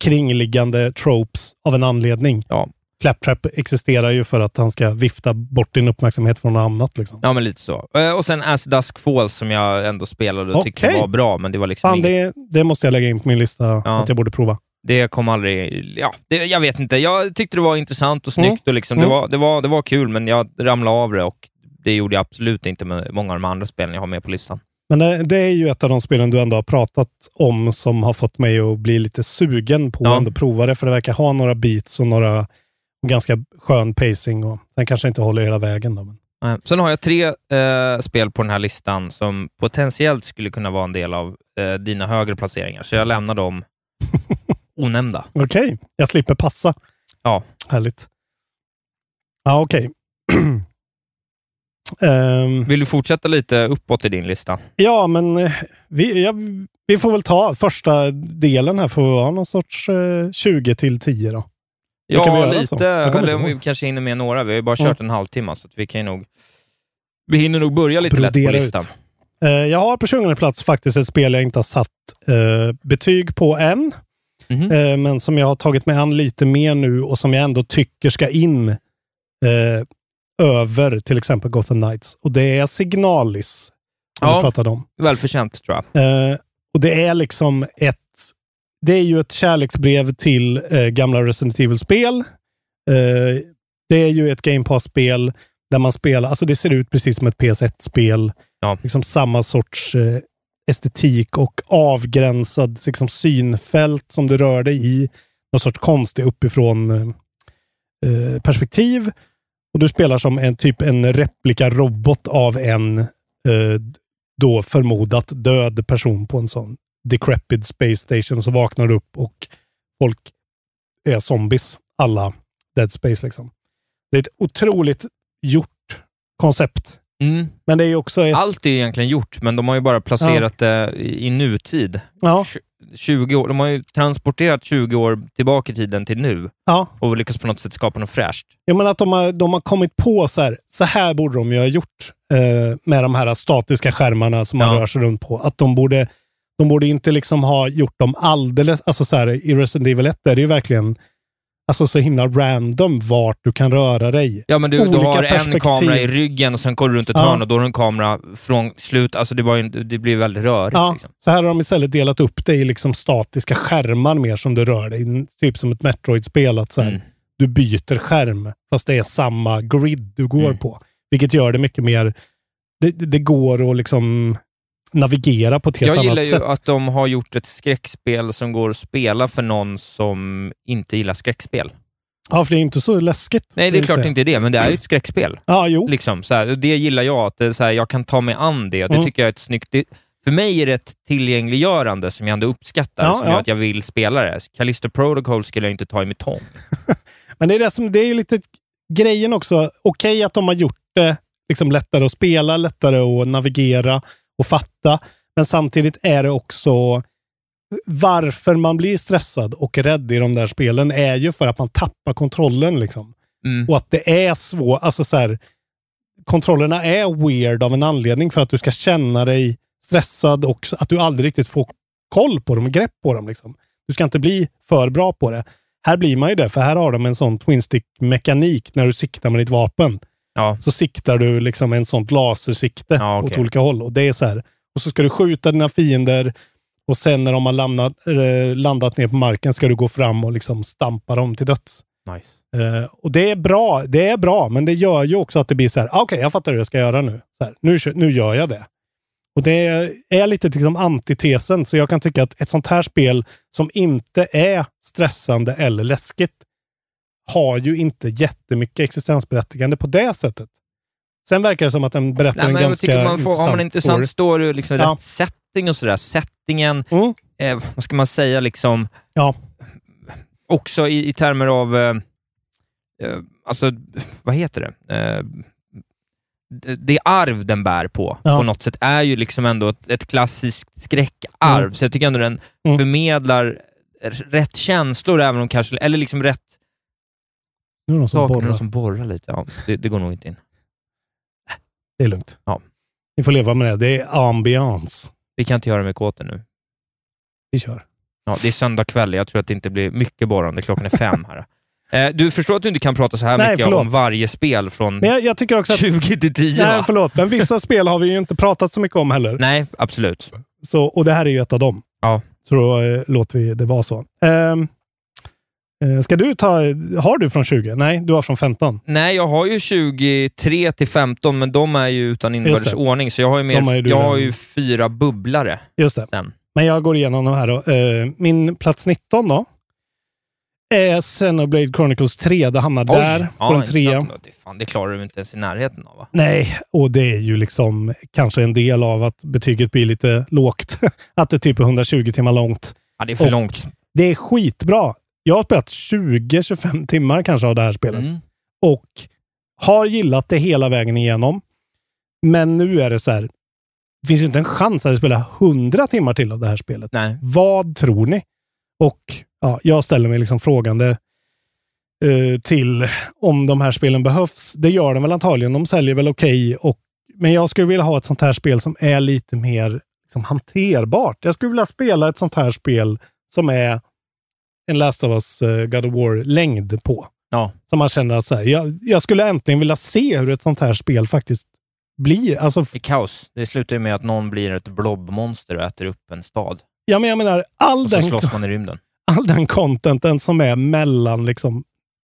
kringliggande tropes av en anledning. Ja. Claptrap existerar ju för att han ska vifta bort din uppmärksamhet från något annat. Liksom. Ja, men lite så. Eh, Och sen As Dusk Falls som jag ändå spelade och tyckte Okej. var bra, men det var liksom Fan, inget- det, det måste jag lägga in på min lista Ja. att jag borde prova. Det kom aldrig... Ja, det, jag vet inte. Jag tyckte det var intressant och snyggt Mm. och liksom, Mm. det, var, det, var, det var kul, men jag ramlade av det och det gjorde jag absolut inte med många av de andra spelen jag har med på listan. Men det, det är ju ett av de spelen du ändå har pratat om som har fått mig att bli lite sugen på Ja. att ändå prova det. För det verkar ha några beats och några och ganska skön pacing. Och sen kanske inte håller hela vägen. Då, men. Eh, Sen har jag tre eh, spel på den här listan som potentiellt skulle kunna vara en del av eh, dina högre placeringar, så jag lämnar dem onämnda. Okej, jag slipper passa. Ja. Härligt. Ja, okej. Ehm, Vill du fortsätta lite uppåt i din lista? ja, men eh, vi, ja, vi får väl ta första delen här. Får vara någon sorts eh, 20 till 10 då. Vi Ja, lite. Eller om vi kanske hinner med några. Vi har ju bara Mm. kört en halvtimme, så vi kan nog... Vi hinner nog börja lite lätt på Brodera ut. listan. Eh, jag har på 20 plats faktiskt ett spel jag inte har satt eh, betyg på än. Mhm. Eh, men som jag har tagit mig an lite mer nu och som jag ändå tycker ska in över till exempel Gotham Knights. Och det är Signalis. Som Ja. vi pratade om. Välförtjänt, tror jag. Eh, och det är liksom ett det är ju ett kärleksbrev till eh, gamla Resident Evil-spel. Eh, det är ju ett Game Pass-spel där man spelar, alltså det ser ut precis som ett PS1-spel. Ja. liksom samma sorts eh, estetik och avgränsad liksom, synfält som du rör dig i. Någon sorts konstig uppifrån eh, eh, perspektiv. Och du spelar som en typ en replikarobot av en eh, då förmodat död person på en sån decrepit space station. Så vaknar du upp och folk är zombies. Alla Dead Space liksom. Det är ett otroligt gjort koncept. Mm. Men det är också ett... Allt är egentligen gjort, men de har ju bara placerat det i, nutid. Ja. Tj- 20 år, de har ju transporterat 20 år tillbaka i tiden till nu Ja. och lyckats på något sätt skapa något fräscht. Jag menar att de har, de har kommit på så här, så här borde de ju ha gjort eh, med de här statiska skärmarna som man Ja. rör sig runt på. Att de borde, de borde inte liksom ha gjort dem alldeles, alltså så här i Resident Evil 1 är det ju verkligen alltså så himla random vart du kan röra dig. Ja, men du, du har en kamera i ryggen och sen går du runt ett Ja. hörn och då har du en kamera från slut. Alltså det, var ju, det blir väldigt rörigt. Ja, Liksom. så här har de istället delat upp det i liksom statiska skärmar mer som du rör dig. Typ som ett Metroid-spel. Att så här, Mm. Du byter skärm fast det är samma grid du går Mm. på. Vilket gör det mycket mer... Det, det det går att liksom navigera på ett helt Jag gillar annat ju sätt. att de har gjort ett skräckspel som går att spela för någon som inte gillar skräckspel. Ja, för det är inte så läskigt. Nej, det är klart säga. inte det, men det är ju ett skräckspel. Ja, jo. Liksom, så här, det gillar jag, att det så här, jag kan ta mig an det. Det Mm. tycker jag är ett snyggt... Det, för mig är det ett tillgängliggörande som jag ändå uppskattar, Ja, som ja. gör att jag vill spela det. Callisto Protocol skulle jag inte ta i med tång. Men det är, det som, det är ju lite grejen också. Okej att de har gjort det liksom lättare att spela, lättare att navigera och fatta. Men samtidigt är det också varför man blir stressad och rädd i de där spelen är ju för att man tappar kontrollen. liksom. Mm. Och att det är svårt. Alltså så här, kontrollerna är weird av en anledning för att du ska känna dig stressad och att du aldrig riktigt får koll på dem, grepp på dem. Liksom. Du ska inte bli för bra på det. Här blir man ju det, för här har de en sån twin stick mekanik när du siktar med ditt vapen. Ja. Så siktar du liksom en sånt lasersikte Ja, okej. åt olika håll. Och det är så här. Och så ska du skjuta dina fiender och sen när de har landat, eh, landat ner på marken ska du gå fram och liksom stampa dem till döds. Nice. Eh, och det är bra, det är bra, men det gör ju också att det blir så här, ah, okej, jag fattar hur jag ska göra nu. Så här, nu, nu gör jag det. Och det är lite liksom antitesen, så jag kan tycka att ett sånt här spel som inte är stressande eller läskigt har ju inte jättemycket existensberättigande på det sättet. Sen verkar det som att den berättar Nej, en men jag ganska man får, har man en intressant story, och liksom Ja. rätt setting och sådär, settingen, Mm. eh, vad ska man säga, liksom, Ja. också i, i termer av, eh, eh, alltså, vad heter det? Eh, det, arv den bär på, Ja. på något sätt, är ju liksom ändå ett, ett klassiskt skräckarv, Mm. så jag tycker ändå den Mm. förmedlar rätt känslor, även om kanske, eller liksom rätt Nu är det någon som borrar. som borrar lite. Ja, det, det går nog inte in. Det är lugnt. Ja. Ni får leva med det. Det är ambiance. Vi kan inte göra med kåten nu. Vi kör. Ja, det är söndag kväll. Jag tror att det inte blir mycket borrande. Klockan är fem här. Eh, du förstår att du inte kan prata så här Nej, mycket förlåt. om varje spel från Men jag, jag tycker också att... 20 till 10, Nej, va? förlåt. Men vissa spel har vi ju inte pratat så mycket om heller. Nej, absolut. Så, och det här är ju ett av dem. Ja. Så då eh, låter vi det vara så. Ehm, eh, ska du ta... Har du från 20? Nej, du har från 15. Nej, jag har ju 23 till 15, men de är ju utan inbördes ordning, så jag har ju, ju mer, du jag har ju fyra bubblare Just det. sen. Men jag går igenom de här då. Eh, min plats 19 då. Är Xenoblade Chronicles 3. Det hamnar där. ja, på en trea. Det, fan, det klarar du inte ens i närheten av, va? Nej, och det är ju liksom kanske en del av att betyget blir lite lågt. att det typ är 120 timmar långt. Ja, det är för Och långt. Det är skitbra. Jag har spelat 20-25 timmar kanske av det här spelet. Mm. Och har gillat det hela vägen igenom. Men nu är det så här. Det finns ju inte en chans att jag spelar 100 timmar till av det här spelet. Nej. Vad tror ni? Och ja, jag ställer mig liksom frågande eh, till om de här spelen behövs. Det gör de väl antagligen. De säljer väl okej. och men jag skulle vilja ha ett sånt här spel som är lite mer liksom, hanterbart. Jag skulle vilja spela ett sånt här spel som är en Last of Us eh, God of War-längd på. Ja. Som man känner att så här, jag, jag skulle äntligen vilja se hur ett sånt här spel faktiskt blir. Alltså, Det är kaos. Det slutar ju med att någon blir ett blobmonster och äter upp en stad. ja, men jag menar, all Och så den, slåss man i rymden. all den contenten som är mellan liksom,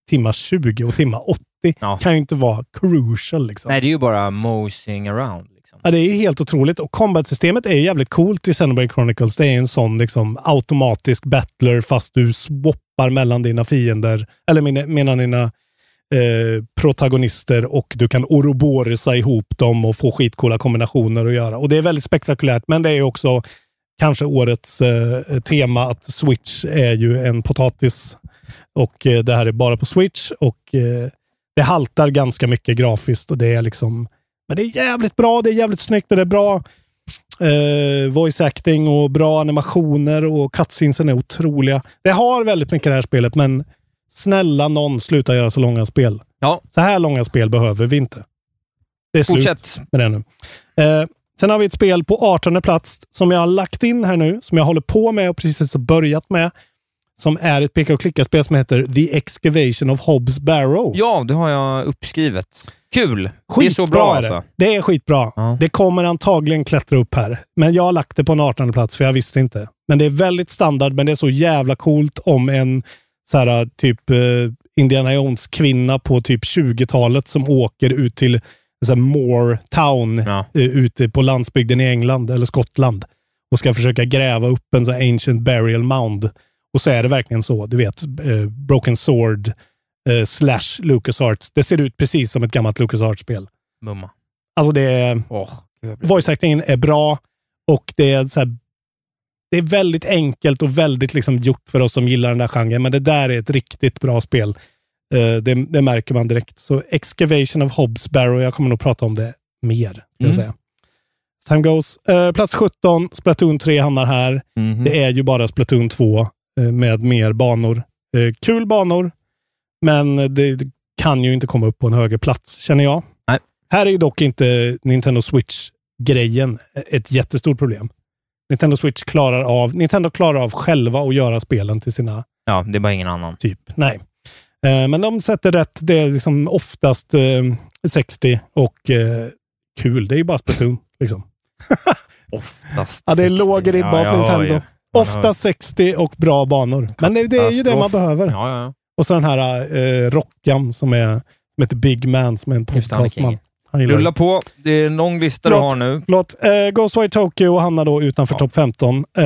timma 20 och timma 80 Ja. kan ju inte vara crucial. Liksom. Nej, det är ju bara mosing around. Ja, det är ju helt otroligt. Och combat-systemet är jävligt coolt i Xenoblade Chronicles. Det är en sån liksom automatisk battler fast du swappar mellan dina fiender, eller mina, mellan dina eh, protagonister och du kan oroborisa ihop dem och få skitcoola kombinationer att göra. Och det är väldigt spektakulärt, men det är också kanske årets eh, tema att Switch är ju en potatis och eh, det här är bara på Switch och eh, det haltar ganska mycket grafiskt och det är liksom men det är jävligt bra, det är jävligt snyggt och det är bra eh, voice acting och bra animationer och cutscenesen är otroliga. Det har väldigt mycket det här spelet, men snälla någon, sluta göra så långa spel. Ja. Så här långa spel behöver vi inte. Det är Fortsätt. slut med det nu. Eh, sen har vi ett spel på 18 plats som jag har lagt in här nu, som jag håller på med och precis har börjat med. Som är ett peka och klicka-spel som heter The Excavation of Hobbs Barrow. Ja, det har jag uppskrivet. Kul! Skitbra det är så bra är det. alltså. Det är skitbra. Ja. Det kommer antagligen klättra upp här. Men jag har lagt det på en 18 plats för jag visste inte. Men det är väldigt standard, men det är så jävla coolt om en så här, typ eh, Indiana Jones-kvinna på typ 20-talet som åker ut till så Moore Town Ja. eh, ute på landsbygden i England eller Skottland och ska försöka gräva upp en så här ancient burial mound. Och så är det verkligen så. Du vet, eh, Broken Sword eh, slash LucasArts. Det ser ut precis som ett gammalt LucasArts-spel. Mumma. Alltså det är... Åh, gud, jag blir- Voice actingen är bra och det är så här, Det är väldigt enkelt och väldigt liksom gjort för oss som gillar den där genren, men det där är ett riktigt bra spel. Eh, det, det märker man direkt. Så Excavation of Hobbs Barrow, jag kommer nog prata om det mer. Mm. säga. Time goes. Eh, plats 17, Splatoon 3 hamnar här. Mhm. Det är ju bara Splatoon 2 eh, med mer banor. Eh, kul banor, men det, kan ju inte komma upp på en högre plats, känner jag. Nej. Här är ju dock inte Nintendo Switch-grejen ett jättestort problem. Nintendo Switch klarar av, Nintendo klarar av själva att göra spelen till sina Ja, det är bara ingen annan. typ. Nej. Eh, men de sätter rätt. Det är liksom oftast eh, 60 och eh, kul. Det är ju bara Splatoon. Liksom. Oftast. Ja, det är 60. låg ribba hör Nintendo. Ofta 60 och bra banor. Men det, det är ju det man behöver. Ja, ja, ja. Och så den här eh, Rockan som, är, som heter Big Man, som är en podcastman. Rulla på. Det är en lång lista du Förlåt. har nu. Förlåt. Eh, Ghostwire Tokyo hamnar då utanför Ja. topp 15. Eh,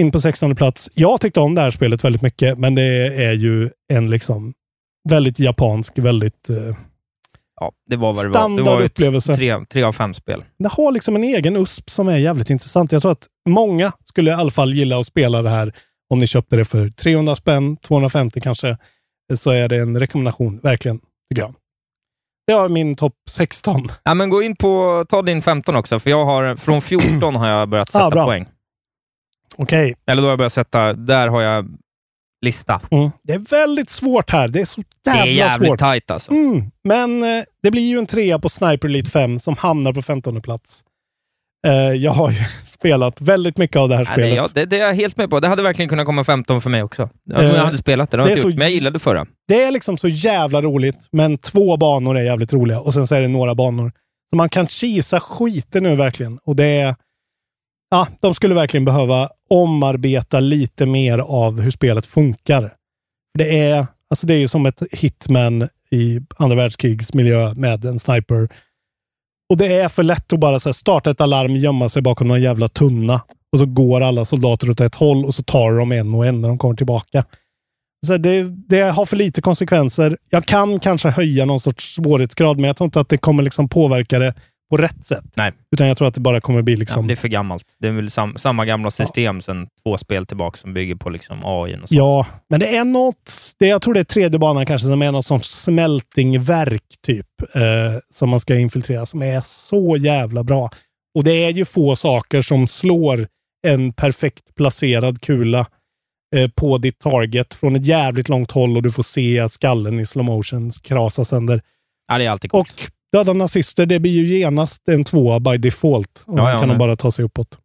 in på 16 plats. Jag tyckte om det här spelet väldigt mycket, men det är ju en liksom väldigt japansk, väldigt... Eh, Ja, det var vad det var. Det Standard var ett upplevelse. tre, tre av fem spel. det har liksom en egen USP som är jävligt intressant. Jag tror att många skulle i alla fall gilla att spela det här om ni köpte det för 300 spänn, 250 kanske. Så är det en rekommendation, verkligen, tycker jag. Det var min topp 16. Ja, men gå in på, ta din 15 också, för jag har, från 14 har jag börjat sätta Ah, poäng. Okej. Eller då har jag börjat sätta, där har jag lista. Mm. Det är väldigt svårt här. Det är så Det jävla är jävligt svårt. tajt alltså. Mm. Men eh, det blir ju en trea på Sniper Elite 5 som hamnar på 15 plats. Eh, jag har ju spelat väldigt mycket av det här det, spelet. ja, det, det är jag helt med på. Det hade verkligen kunnat komma 15 för mig också. Ja, Eh, jag hade spelat det, det, det jag så gjort, men jag gillade förra. Det är liksom så jävla roligt, men två banor är jävligt roliga och sen så är det några banor. Så man kan kisa skiten nu verkligen. Och det är... Ja, de skulle verkligen behöva omarbeta lite mer av hur spelet funkar. Det är, alltså det är ju som ett hitman i andra världskrigsmiljö med en sniper. Och det är för lätt att bara så här starta ett alarm, gömma sig bakom någon jävla tunna och så går alla soldater åt ett håll och så tar de en och en när de kommer tillbaka. Så det, det har för lite konsekvenser. Jag kan kanske höja någon sorts svårighetsgrad, men jag tror inte att det kommer liksom påverka det på rätt sätt. Nej. Utan jag tror att det bara kommer bli Ja, liksom... det är för gammalt. Det är väl sam, samma gamla system sedan två spel tillbaka som bygger på liksom AI och sånt. Ja, men det är något, det, jag tror det är tredje banan kanske, som är något sånt smältingverk typ, eh, som man ska infiltrera, som är så jävla bra. Och det är ju få saker som slår en perfekt placerad kula eh, på ditt target från ett jävligt långt håll och du får se skallen i slow motion krasa sönder. Ja, det är alltid coolt. Och döda nazister, det blir ju genast en tvåa by default. Och Ja, ja, kan de bara ta sig uppåt.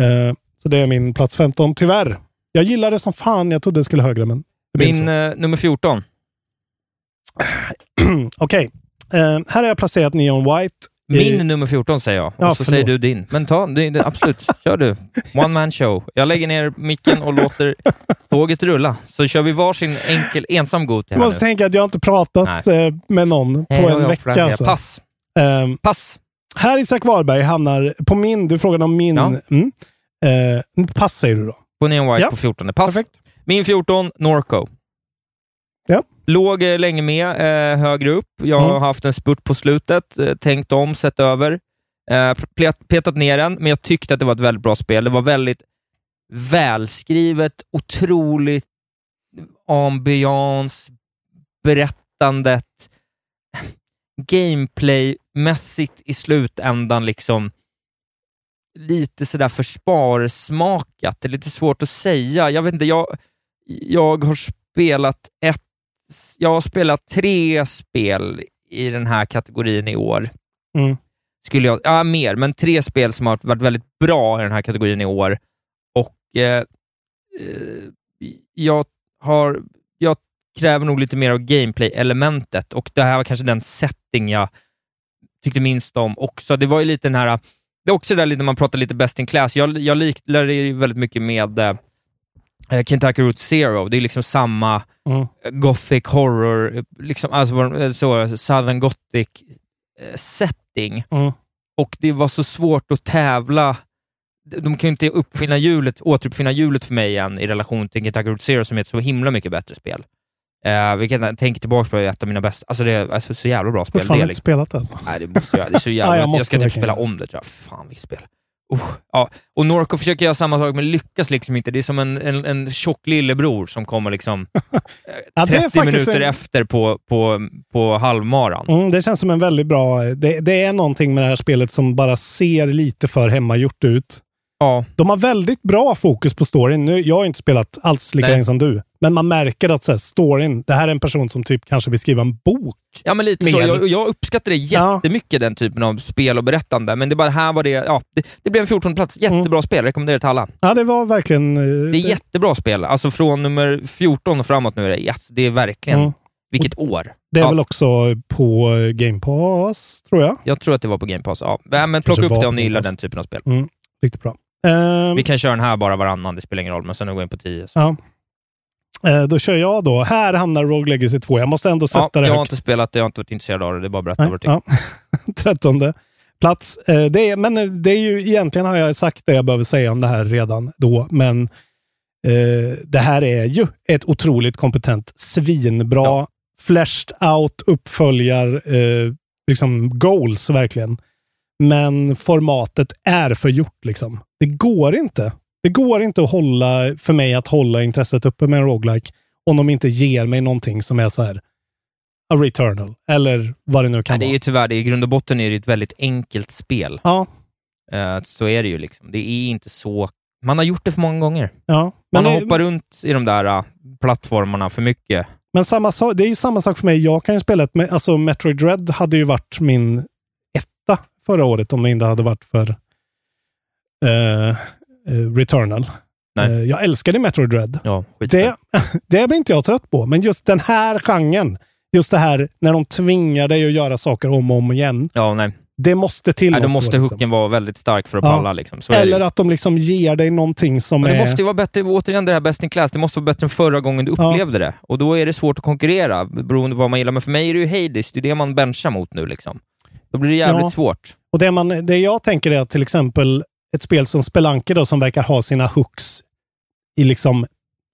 Eh, så det är min plats 15. Tyvärr. Jag gillar det som fan. Jag trodde det skulle högre, men Min eh, nummer 14. så. Okej. Eh, här har jag placerat Neon White. Min nummer 14 säger jag, och Ja, så förlåt. säger du din. Men ta, det, det, absolut, kör du. One man show. Jag lägger ner micken och låter tåget rulla. Så kör vi varsin enkel, ensam god till Du måste nu. tänka att jag inte pratat eh, med någon på Nej, en vecka. Alltså. Pass. Ehm, Pass. Här Isak Wahlberg hamnar på min, du frågade om min. Ja. Mm. Eh, pass säger du då. På Neon White Ja. på 14. Pass. Perfekt. Min 14, Norco. Låg eh, länge med eh, högre upp. Jag har Mm. haft en spurt på slutet, eh, tänkt om, sett över, eh, petat ner den, men jag tyckte att det var ett väldigt bra spel. Det var väldigt välskrivet, otroligt ambiance, berättandet, gameplaymässigt i slutändan liksom lite sådär försparsmakat. Det är lite svårt att säga. Jag vet inte, jag, jag har spelat ett, jag har spelat tre spel i den här kategorin i år. Mm. Skulle jag, ja, mer, men tre spel som har varit väldigt bra i den här kategorin i år. Och eh, eh, jag, har, jag kräver nog lite mer av gameplay-elementet och det här var kanske den setting jag tyckte minst om också. Det var ju lite den här, det är också där lite man pratar lite best in class. Jag, jag liknar det ju väldigt mycket med eh, Kentucky Route Zero. Det är liksom samma Mm. gothic horror, eh, liksom, alltså eh, så, southern gothic eh, setting. Mm. Och det var så svårt att tävla. De kan ju inte uppfinna hjulet, återuppfinna hjulet för mig igen i relation till Kentucky Route Zero som är ett så himla mycket bättre spel. Uh, vilket jag tänker tillbaka på ett av mina bästa, alltså det är alltså, så jävla bra spel. Det Fortfarande inte spelat alltså. nej, det, måste jag, det är så jävla, Ja, jag jag, ska typ spela om det tror jag. Fan vilket spel. Oh, ja. Och Norco försöker göra samma sak men lyckas liksom inte. Det är som en, en, en tjock lillebror som kommer liksom eh, Ja, det är 30 faktiskt minuter en- efter på, på, på halvmaran. Mm, det känns som en väldigt bra... Det, det är någonting med det här spelet som bara ser lite för hemmagjort ut. Ja. De har väldigt bra fokus på storyn. Nu, jag har inte spelat alls lika Nej. länge som du, men man märker att så här, storyn, det här är en person som typ kanske vill skriva en bok. Ja, men lite Med- så. Jag, jag uppskattar det jättemycket, den typen av spel och berättande, men det bara här var det, ja, det, det blev en 14 plats. Jättebra spel, rekommenderar till alla. Ja, det var verkligen... eh, Det är jättebra spel. Alltså från nummer 14 och framåt nu är det, yes, det är verkligen, Mm. vilket år. Det är ja, väl också på eh, Game Pass, tror jag. Jag tror att det var på Game Pass. Ja. Nej, men plocka upp det om ni gillar den typen av spel. Mm, riktigt bra. Ehm, Vi kan köra den här bara varannan, det spelar ingen roll, men sen går vi in på 10. Så. ja. Eh, då kör jag då. Här hamnar Rogue Legacy 2. Jag måste ändå sätta Ja, det jag har högt. inte spelat det, jag har inte varit intresserad av det, det är bara att berätta Nej, vad du tycker. ja. Trettonde plats. Eh, det är, men eh, det är ju egentligen har jag sagt det jag behöver säga om det här redan då, men eh, det här är ju ett otroligt kompetent, svinbra, Ja. flashed out, uppföljar, eh, liksom goals verkligen. Men formatet är för gjort liksom. Det går inte. Det går inte att hålla, för mig att hålla intresset uppe med en roguelike om de inte ger mig någonting som är så här a returnal, eller vad det nu kan Nej, det är vara. ju tyvärr, det är, i grund och botten är det ett väldigt enkelt spel. Ja, Eh, så är det ju. liksom. Det är inte så... Man har gjort det för många gånger. ja. Man har det, hoppat runt i de där uh, plattformarna för mycket. men samma sak, det är ju samma sak för mig. Jag kan ju spela ett, med- alltså Metroid Dread hade ju varit min etta förra året om det inte hade varit för eh, eh, Returnal. Nej. Eh, jag älskade Metroid Dread. Ja, Det, det blir inte jag trött på, men just den här genren, just det här när de tvingar dig att göra saker om och om igen, Ja, nej. det måste till nej då måste liksom. hooken vara väldigt stark för att Ja. palla. Liksom. Det Eller att de liksom ger dig någonting som Men det är... måste ju vara bättre, återigen det här best in class, det måste vara bättre än förra gången du Ja. upplevde det. Och då är det svårt att konkurrera, beroende på vad man gillar. Men för mig är det ju Hades, det är det man benchar mot nu. Liksom. Då blir det jävligt Ja. svårt. Och det, man, det jag tänker är att till exempel ett spel som Spelunky då, som verkar ha sina hooks i liksom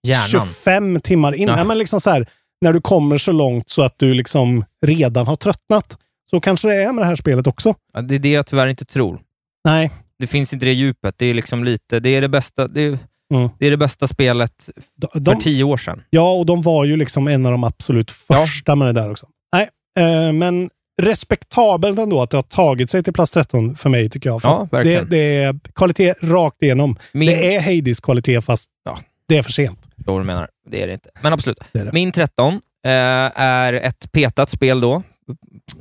Hjärnan. 25 timmar in. Ja. Ja. men liksom så här, när du kommer så långt så att du liksom redan har tröttnat. Så kanske det är med det här spelet också. Ja, det är det jag tyvärr inte tror. Nej. Det finns inte det djupet. Det är liksom lite, det är det bästa, det är, Mm. det, är det bästa spelet De, för de, tio år sedan. ja, och de var ju liksom en av de absolut Ja. första med det där också. Nej, eh, men respektabelt ändå att det har tagit sig till plats 13 för mig tycker jag. För Ja, det, verkligen. det är kvalitet rakt igenom. Min, Det är Hades kvalitet fast Ja. det är för sent. förstår vad du menar. Det är det inte. Men absolut. Det det. Min 13 eh, är ett petat spel då.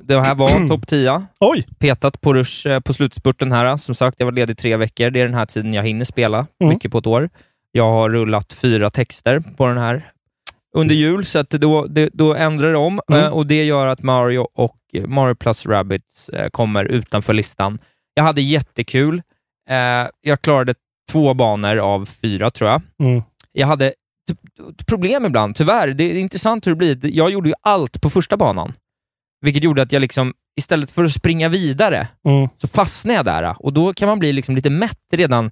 Det här var topp 10. Oj! Petat på rush eh, på slutspurten här. Som sagt, jag var ledig tre veckor. Det är den här tiden jag hinner spela Mm. mycket på ett år. Jag har rullat fyra texter på den här under jul, så att då, det, då ändrar det om Mm. eh, och det gör att Mario och Mario plus Rabbids eh, kommer utanför listan. Jag hade jättekul. Eh, jag klarade två banor av fyra, tror jag. Mm. Jag hade problem ibland, tyvärr. Det är intressant hur det blir. Jag gjorde ju allt på första banan, vilket gjorde att jag liksom istället för att springa vidare, Mm. så fastnar jag där. Och då kan man bli liksom lite mätt redan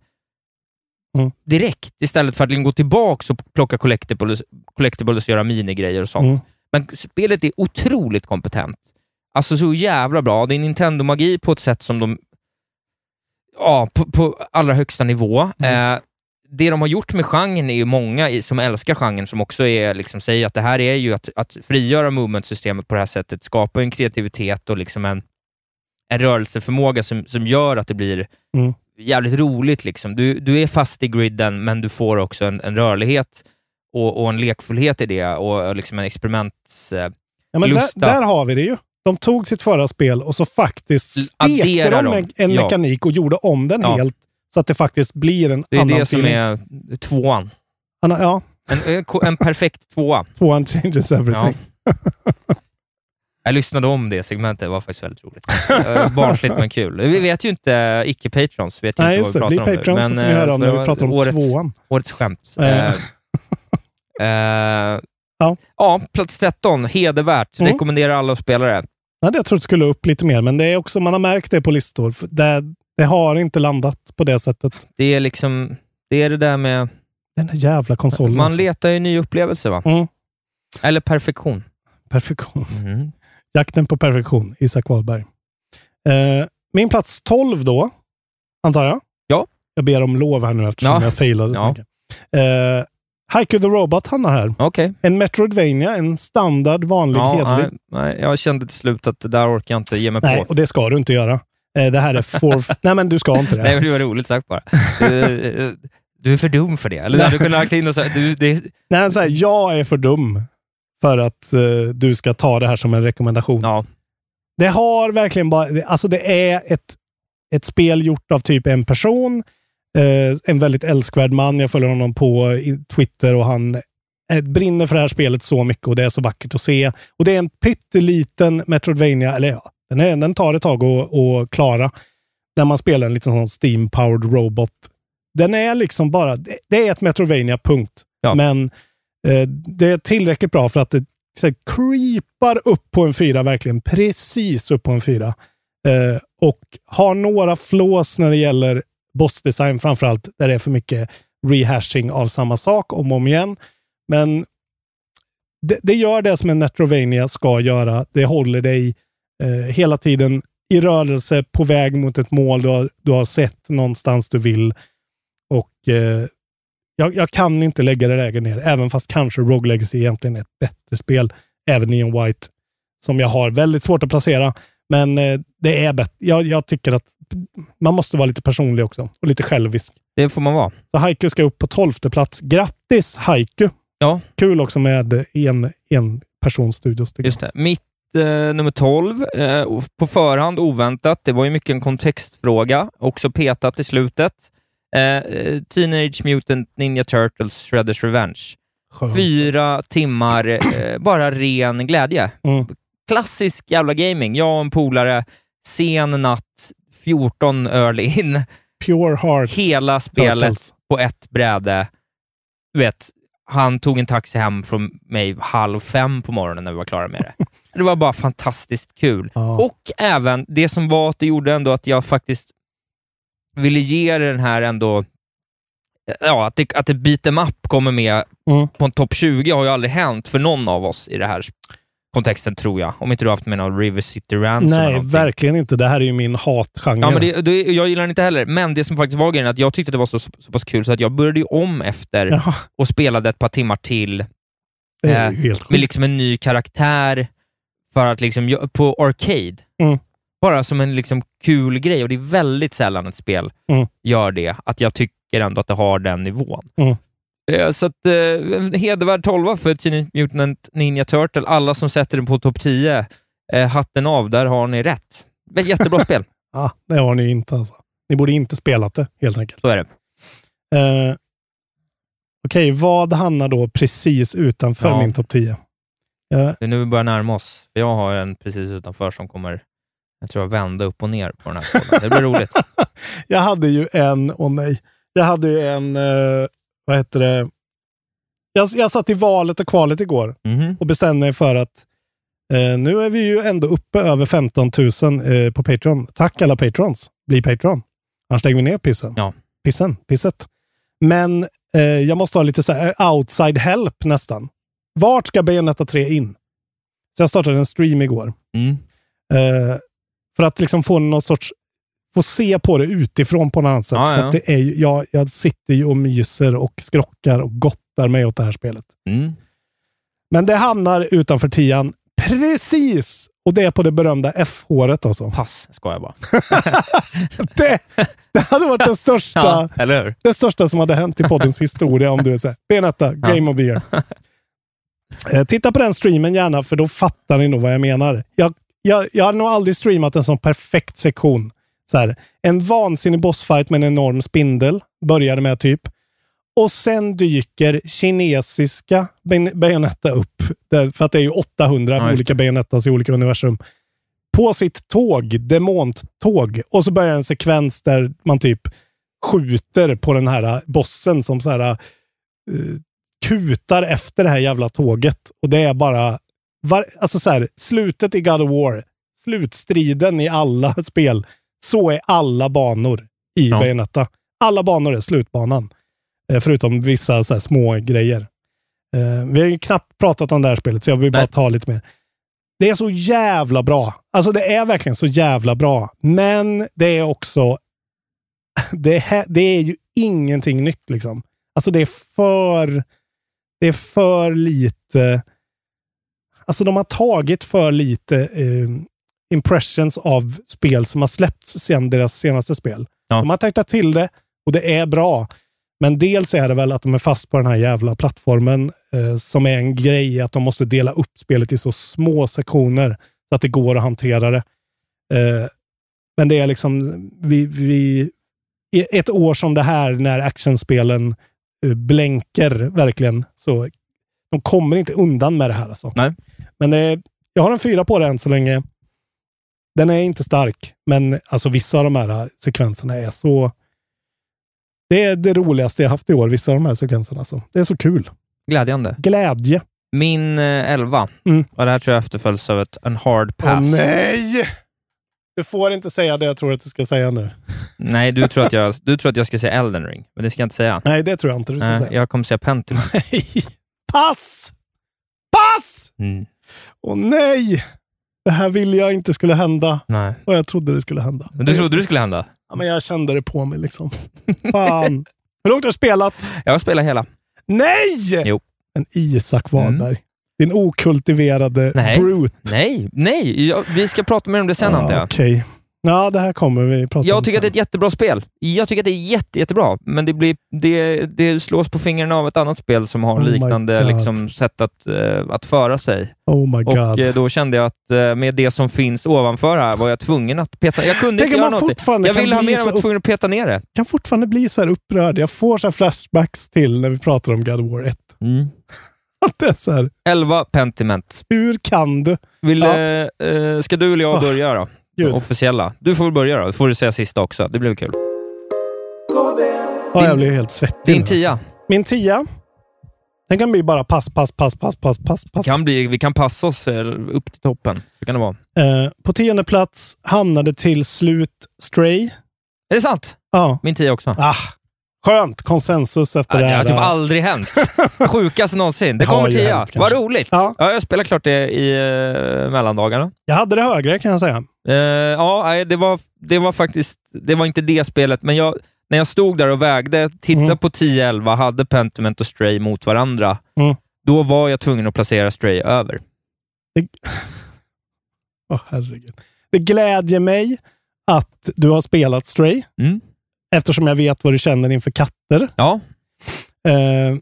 Mm. direkt, istället för att liksom gå tillbaka och plocka collectibles, collectibles och göra minigrejer och sånt. Mm. Men spelet är otroligt kompetent. Alltså så jävla bra. Det är Nintendo-magi på ett sätt som de... Ja, på, på allra högsta nivå. Mm. Eh, det de har gjort med genren är ju många i- som älskar genren, som också är, liksom, säger att det här är ju att, att frigöra movement-systemet på det här sättet, skapa en kreativitet och liksom en, en rörelseförmåga som, som gör att det blir Mm. jävligt roligt. Liksom. Du, du är fast i griden, men du får också en, en rörlighet och, och en lekfullhet i det och, liksom en experiments... Eh, Ja, men där, där har vi det ju. De tog sitt förra spel och så faktiskt stekte de en, en Ja. mekanik och gjorde om den Ja. helt så att det faktiskt blir en det är annan det som feeling. är tvåan. Anna- Ja, En, en, en perfekt tvåa. tvåan changes everything. Jag lyssnade om det segmentet, det var faktiskt väldigt roligt. Eh, Barnsligt men kul. Vi vet ju inte, icke-patrons vet ju Nej, inte just vad det. vi Bli pratar om. Patreon så får ni eh, höra om när vi det pratar om årets, tvåan. Årets skämt. Eh. Eh, eh, Ja. ja, plats 13, hedervärt. Mm. Rekommenderar alla spelare. Ja, det jag det skulle upp lite mer, men det är också, man har märkt det på listor. Det, det har inte landat på det sättet. Det är liksom, det är det där med, Den där jävla konsolen. man också. letar ju ny upplevelse va? Mm. Eller perfektion. Perfektion. Mm. Jakten på perfektion, Isak Wahlberg. Eh, min plats 12 då, antar jag? Ja. Jag ber om lov här nu eftersom Ja. jag failade så Ja. mycket. Eh, Haiku the Robot hamnar här. Okej. En Metroidvania, en standard, vanlig, Ja, hedlig. nej, nej, jag kände till slut att det där orkar jag inte ge mig Nej, på. och det ska du inte göra. Eh, det här är for... Nej, men du ska inte det. Nej, men det var roligt sagt bara. Du, du är för dum för det. Eller du kunnat lagt in och sagt, du, det, Nej, så här, jag är för dum för att eh, du ska ta det här som en rekommendation. ja, Det har verkligen bara, alltså det är ett, ett spel gjort av typ en person, eh, en väldigt älskvärd man. Jag följer honom på Twitter och han eh, brinner för det här spelet så mycket och det är så vackert att se. Och det är en pytteliten Metroidvania, eller ja, den, är, den tar ett tag att, att klara. När man spelar en liten sån steam-powered robot. Den är liksom bara, det, det är ett Metroidvania, punkt. Ja. Men eh, det är tillräckligt bra för att det så här, creepar upp på en fyra, verkligen precis upp på en fyra. Eh, och har några flås när det gäller bossdesign framförallt, där det är för mycket rehashing av samma sak om och om igen. Men det, det gör det som en Metrovania ska göra. Det håller dig eh, hela tiden i rörelse på väg mot ett mål du har, du har sett någonstans du vill. Och eh, jag, jag kan inte lägga det lägre ner, även fast kanske Rogue Legacy egentligen är ett bättre spel. Även Neon White, som jag har väldigt svårt att placera. Men eh, det är bättre. Jag, jag tycker att man måste vara lite personlig också och lite självisk. det får man vara. Så Haiku ska upp på tolfte plats. Grattis Haiku! Ja. Kul också med en, en personsstudios. tycker Just det. Mitt eh, nummer 12, eh, på förhand oväntat. Det var ju mycket en kontextfråga, också petat i slutet. Eh, eh, Teenage Mutant Ninja Turtles Shredders Revenge. Skönt. Fyra timmar, eh, bara ren glädje. Mm. Klassisk jävla gaming. Jag och en polare, sen natt, 14 öl in, Pure Heart. hela spelet Turtles. på ett bräde. Du vet, han tog en taxi hem från mig halv fem på morgonen när vi var klara med det. Det var bara fantastiskt kul. Ja. Och även det som var att det gjorde ändå att jag faktiskt ville ge den här ändå, ja, att det, att det beat em up kommer med Mm. på en topp 20 har ju aldrig hänt för någon av oss i den här kontexten, tror jag. Om inte du har haft med någon River City Ransom Nej, verkligen inte. Det här är ju min hatgenre. Ja, men det, det, jag gillar den inte heller, men det som faktiskt var grejen är att jag tyckte det var så, så pass kul så att jag började om efter Ja, och spelade ett par timmar till det är Eh, med liksom en ny karaktär för att liksom, på Arcade. Mm. Bara som en liksom kul grej och det är väldigt sällan ett spel Mm. gör det, att jag tycker ändå att det har den nivån. Mm. Eh, Så att, eh, hedervärd tolva för Teenage Mutant Ninja Turtle. Alla som sätter den på topp 10, eh, hatten av, där har ni rätt. Jättebra spel, Ja, det har ni inte alltså. Ni borde inte spelat det, helt enkelt. så är det. Eh, Okej, vad hamnar då precis utanför Ja. min topp 10? Eh, Det är nu vi börjar närma oss. Jag har en precis utanför som kommer, jag tror, vända upp och ner på den här. Det blir roligt. jag hade ju en, åh nej, jag hade ju en, eh, vad heter det? Jag, jag satt i valet och kvalet igår Mhm. och bestämde mig för att Eh, nu är vi ju ändå uppe över 15 000 eh, på Patreon. Tack alla patrons. Bli Patreon. Annars lägger vi ner pissen. Ja. Pissen, pisset. Men eh, jag måste ha lite så här outside help nästan. Vart ska Bayonetta 3 in? Så jag startade en stream igår. Mm. Eh, för att liksom få något sorts få se på det utifrån på något annat sätt. Ja, för ja. det är, jag, jag sitter ju och myser och skrockar och gottar mig åt det här spelet. Mm. Men det hamnar utanför tian precis! Och det är på det berömda F-håret alltså. Pass, ska jag bara. Det, det hade varit det största, Ja, det största som hade hänt i poddens historia om du är såhär, Benetta, Game of the Year. Eh, titta på den streamen gärna, för då fattar ni nog vad jag menar. Jag, jag, jag har nog aldrig streamat en sån perfekt sektion. Så här, en vansinnig bossfight med en enorm spindel, började med typ. Och sen dyker kinesiska Bayonetta upp, för att det är ju 800 Ja, olika Bayonettas i olika universum, på sitt tåg, demontåg. Och så börjar en sekvens där man typ skjuter på den här bossen som så här eh, kutar efter det här jävla tåget. Och det är bara, var, alltså så här, slutet i God of War, slutstriden i alla spel, så är alla banor i Ja. Bayonetta. Alla banor är slutbanan. Eh, Förutom vissa så här små grejer. Eh, vi har ju knappt pratat om det här spelet, så jag vill bara Nej. ta lite mer. Det är så jävla bra. Alltså det är verkligen så jävla bra. Men det är också... Det, är- det är ju ingenting nytt liksom. Alltså det är för... Det är för lite... Alltså de har tagit för lite eh, impressions av spel som har släppts sedan deras senaste spel. Ja. De har tagit till det och det är bra. Men dels är det väl att de är fast på den här jävla plattformen eh, som är en grej, att de måste dela upp spelet i så små sektioner så att det går att hantera det. Eh, men det är liksom, vi, vi, i ett år som det här när actionspelen eh, blänker verkligen, så de kommer inte undan med det här. Alltså. Nej. Men eh, jag har en fyra på det än så länge. Den är inte stark, men alltså vissa av de här sekvenserna är så... Det är det roligaste jag haft i år, vissa av de här sekvenserna. Alltså. Det är så kul. Glädjande. Glädje. Min eh, 11, Mm. och det här tror jag efterföljs av ett, en hard pass. nej! Du får inte säga det jag tror att du ska säga nu. Nej, du tror, att jag, du tror att jag ska säga Elden ring, men det ska jag inte säga. Nej, det tror jag inte du ska Nej, säga. jag kommer säga Pentiment. Nej! Pass! Pass! Mm. Åh nej! Det här ville jag inte skulle hända. Nej. Och jag trodde det skulle hända. Men du trodde det skulle hända? Ja, men jag kände det på mig liksom. Fan. Hur långt har du spelat? Jag har spelat hela. Nej! Jo. En Isak Wahlberg. Din okultiverade Nej. brute. Nej, nej. Jag, vi ska prata mer om det sen, Ah, antar jag. Okej. Ja, det här kommer vi prata om Jag tycker att det är sen. ett jättebra spel. Jag tycker att det är jätte, jättebra, men det, blir, det, det slås på fingrarna av ett annat spel som har Oh liknande liksom, sätt att, eh, att föra sig. Oh my god. Och eh, då kände jag att eh, med det som finns ovanför här var jag tvungen att peta... Jag kunde Tänk inte göra något. Jag ville ha mer, jag var tvungen att peta ner det. kan fortfarande bli så här upprörd. Jag får så flashbacks till när vi pratar om God of War 1. Mm. Att det är så här, 11 Pentiment. hur kan du? Vill, Ja. ska du eller jag Ah, börja då? Gud. Officiella. Du får väl börja då. Då får du säga sista också. Det blir kul. Ja, jag blir helt svettig. Din tia. Alltså. Min tia. Den kan bli bara pass, pass, pass, pass, pass, pass, pass. Kan bli, vi kan passa oss eh, upp till toppen. Så kan det vara. Eh, på tionde plats hamnade till slut Stray. Är det sant? Ja. Min tia också. Ah, skönt konsensus efter Ja, det det här. har typ aldrig hänt. Sjukaste någonsin. Det Det kommer tia. hänt, Vad roligt. Ja. Ja. jag spelar klart det i uh, mellandagarna. Jag hade det högre kan jag säga. Eh, ja, det var, det var faktiskt, det var inte det spelet, men jag, när jag stod där och vägde, tittade Mm. på 10-11, hade Pentiment och Stray mot varandra, Mm. då var jag tvungen att placera Stray över. Åh herregud. Det glädjer mig att du har spelat Stray. Mm. Eftersom jag vet vad du känner inför katter. Ja, Eh,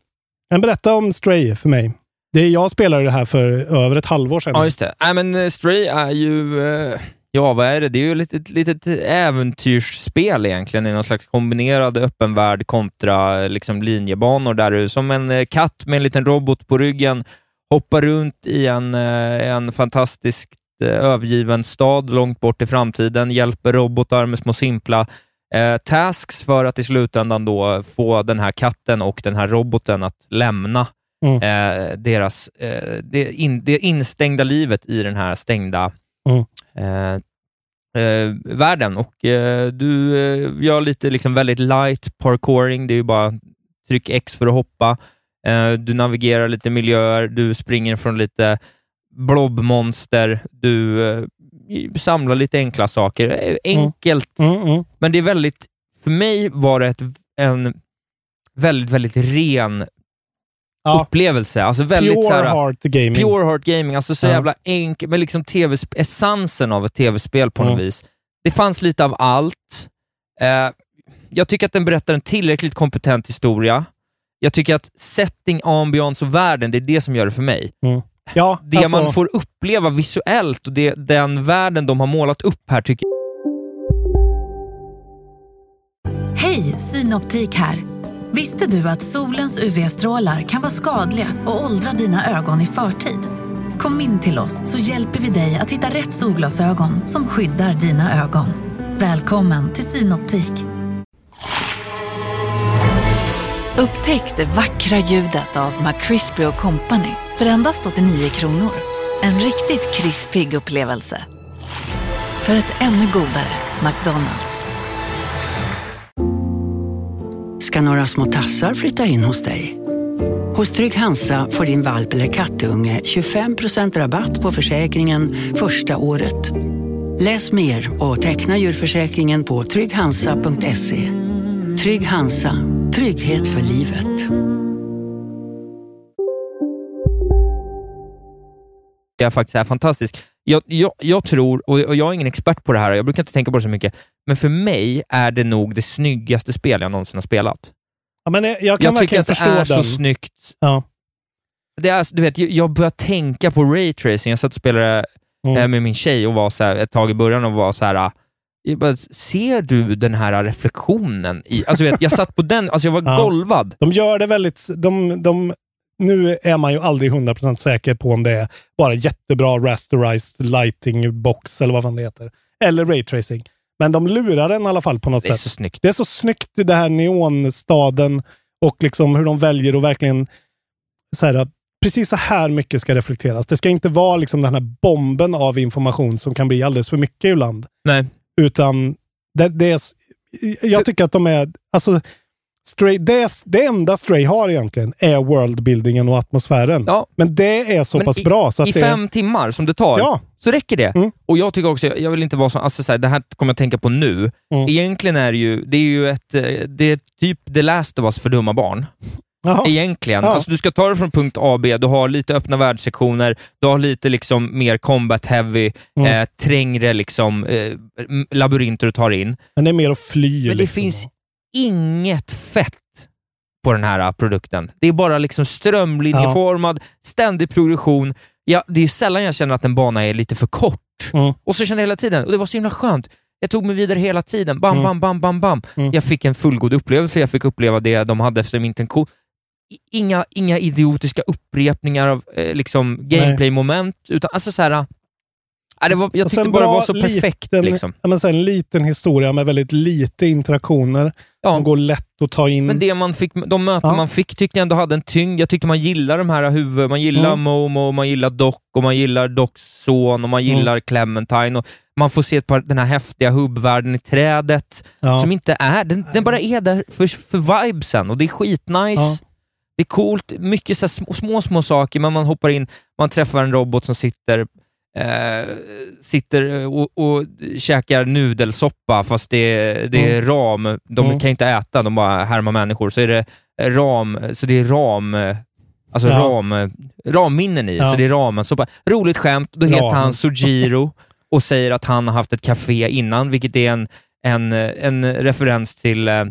men berätta om Stray för mig. Det, jag spelade det här för över ett halvår sedan. ja just det. Nej, men eh, Stray är ju, eh, ja vad är det? Det är ju ett litet, litet äventyrsspel egentligen, i någon slags kombinerad öppen värld kontra eh, liksom, linjebanor där du som en eh, katt med en liten robot på ryggen hoppar runt i en, eh, en fantastiskt eh, övergiven stad långt bort i framtiden, hjälper robotar med små simpla eh, tasks för att i slutändan då få den här katten och den här roboten att lämna Mm. eh, deras, eh, det, in, det instängda livet i den här stängda Mm. eh, eh, världen. Och eh, du eh, gör lite liksom väldigt light parkouring. Det är ju bara tryck X för att hoppa. Eh, du navigerar lite miljöer, du springer från lite blobmonster, du samlar lite enkla saker. Eh, Enkelt, Mm, mm. men det är väldigt... För mig var det ett, en väldigt, väldigt ren Ja. upplevelse. Alltså väldigt Pure så här, heart gaming. Pure heart gaming, alltså så Ja. jävla enkel, men liksom TV, essensen av ett tv-spel på något Mm. vis. Det fanns lite av allt. Eh, jag tycker att den berättar en tillräckligt kompetent historia. Jag tycker att setting, ambiance och världen, det är det som gör det för mig. Ja, Det alltså, man får uppleva visuellt och det, den världen de har målat upp här tycker Hej, Synoptik här. Visste du att solens UV-strålar kan vara skadliga och åldra dina ögon i förtid? Kom in till oss så hjälper vi dig att hitta rätt solglasögon som skyddar dina ögon. Välkommen till Synoptik. Upptäck det vackra ljudet av McCrispy Company för endast 89 kronor. En riktigt krispig upplevelse. För ett ännu godare McDonalds. ska några små tassar flytta in hos dig. Hos Trygg Hansa får din valp eller kattunge 25% rabatt på försäkringen första året. Läs mer och teckna djurförsäkringen på trygghansa.se. Trygg Hansa, trygghet för livet. Jag faktiskt är fantastisk. Jag, jag, jag tror, och jag är ingen expert på det här, jag brukar inte tänka på det så mycket, men för mig är det nog det snyggaste spel jag någonsin har spelat. ja, men jag, jag kan Jag tycker att det är den. så snyggt. Ja. Det är, du vet, jag- börjar tänka på raytracing. Jag satt och spelade Mm. eh, med min tjej och var så här, ett tag i början och var så här, jag bara, ser du den här reflektionen? I, alltså, vet, jag satt på den, alltså jag var Ja. golvad. De gör det väldigt... De, de, nu är man ju aldrig 100% säker på om det är bara jättebra rasterized lighting box eller vad fan det heter. Eller raytracing. Men de lurar den i alla fall på något Det är sätt. så snyggt. Det är så snyggt det här neonstaden och liksom hur de väljer att verkligen så här, precis så här mycket ska reflekteras. Det ska inte vara liksom den här bomben av information som kan bli alldeles för mycket ibland. Nej. Utan det, det är, jag tycker att de är, alltså Stray, det, det enda Stray har egentligen är worldbuildingen och atmosfären. Ja. Men det är så Men pass i, bra. Så att I fem timmar som det tar, Ja. så räcker det. Mm. Och jag tycker också, jag vill inte vara så, alltså så här, det här kommer jag tänka på nu. Mm. Egentligen är det ju, det är ju ett, eh, det är typ The Last of Us för dumma barn. Jaha. Egentligen. Ja. Alltså, du ska ta det från punkt A, B, du har lite öppna världssektioner, du har lite liksom mer combat heavy, Mm. eh, trängre liksom, eh, labyrinter du tar in. Men det är mer att fly. Men det liksom. finns inget fett på den här eh, produkten. Det är bara liksom strömlinjeformad, ständig progression. Ja, det är sällan jag känner att en bana är lite för kort. Mm. Och så känner jag hela tiden, och det var så himla skönt. Jag tog mig vidare hela tiden. Bam, Mm. bam, bam, bam, bam. Mm. Jag fick en fullgod upplevelse. Jag fick uppleva det de hade efter intention. I- Inga, inga idiotiska upprepningar av eh, liksom gameplay-moment, utan alltså så här, äh, det var, jag tyckte bara det var så perfekt. liten, liksom. ja, men sen en liten historia med väldigt lite interaktioner. Ja. De går lätt att ta in. Men det man fick, de möten Ja. man fick tyckte jag ändå hade en tyngd. Jag tyckte man gillar de här huvud, man gillar Mm. Momo, man gillar Doc och man gillar Docs son och man Mm. gillar Clementine. Och man får se ett par, den här häftiga hubbvärlden i trädet Ja. som inte är, den, den bara är där för, för vibesen och det är skitnice. Ja. Det är coolt, mycket så små, små, små saker, men man hoppar in, man träffar en robot som sitter eh, sitter och, och käkar nudelsoppa, fast det, det är ram. De Mm. kan inte äta, de bara härmar människor. Så är det ram, så det är ram, eh, alltså Ja. ram, eh, ramminnen i, Ja. så det är ramen. Soppa. Roligt skämt, då heter Ramen. han Sojiro och säger att han har haft ett café innan, vilket är en, en, en referens till eh,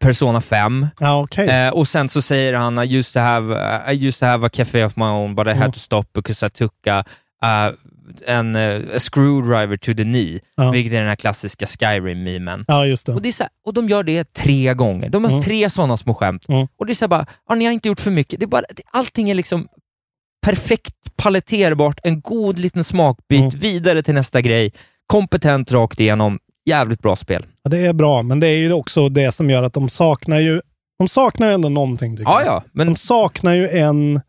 Persona 5. Ja, okej. Eh, och sen så säger han, I used to have, I used to have a café of my own, but I Mm. had to stop because I took a, uh, en, uh, screwdriver to the knee, Ja. vilket är den här klassiska Skyrim-memen. Ja, just det. Och, det är så här, och de gör det tre gånger. De har Mm. tre sådana små skämt. Mm. Och det är så här bara, ja, ni har inte gjort för mycket. Det är bara, allting är liksom perfekt paletterbart, en god liten smakbit, Mm. vidare till nästa grej. Kompetent rakt igenom, jävligt bra spel. Ja, det är bra, men det är ju också det som gör att de saknar ju De saknar ju ändå någonting. tycker Ja, jag. ja, men De saknar ju en...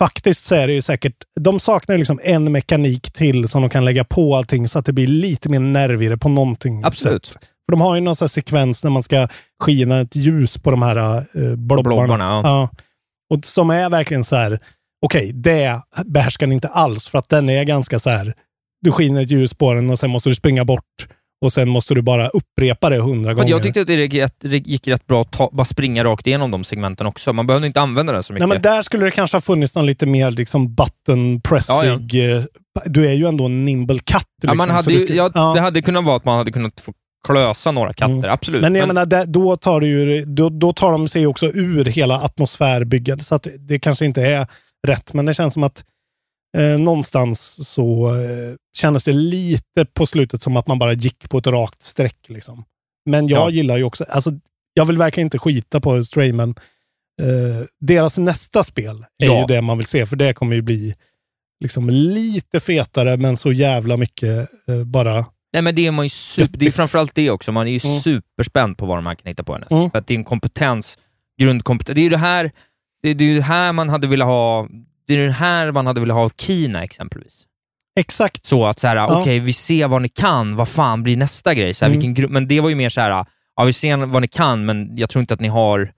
Faktiskt så är det ju säkert... De saknar liksom en mekanik till som de kan lägga på allting så att det blir lite mer nervigare på någonting Absolut. sätt. För de har ju någon sån här sekvens när man ska skina ett ljus på de här uh, blobbarna. blobbarna, ja. Ja. Och som är verkligen så här, okej, det behärskar ni inte alls för att den är ganska så här, du skiner ett ljus på den och sen måste du springa bort och sen måste du bara upprepa det hundra Men gånger. jag tyckte att det gick rätt, bra att ta, bara springa rakt igenom de segmenten också. Man behövde inte använda den så mycket. Nej, men där skulle det kanske ha funnits någon lite mer liksom button pressig. eh, Du är ju ändå en nimble katt. ja, man liksom, hade ju, ja, ja. Det hade kunnat vara att man hade kunnat få klösa några katter, Mm. absolut. Men jag menar, där, då, tar ju, då, då tar de sig också ur hela atmosfärbygget, så att det kanske inte är rätt. Men det känns som att eh, någonstans så eh, kändes det lite på slutet som att man bara gick på ett rakt streck. Liksom. Men jag Ja. gillar ju också, alltså, jag vill verkligen inte skita på Stray, men eh, deras nästa spel är Ja. ju det man vill se, för det kommer ju bli liksom lite fetare, men så jävla mycket eh, bara Nej, men det är man ju super, det är framförallt det också. Man är ju Mm. superspänd på vad de här kan hitta på härnäst. Mm. För att det är en kompetens, grundkompetens. Det är ju det här, det, är det här man hade velat ha, det är det här man hade velat ha av Kina exempelvis. Exakt. Så att så här, Ja. okej, vi ser vad ni kan, vad fan blir nästa grej? Så här, Mm. vilken men det var ju mer så här, ja, vi ser vad ni kan, men jag tror inte att ni har,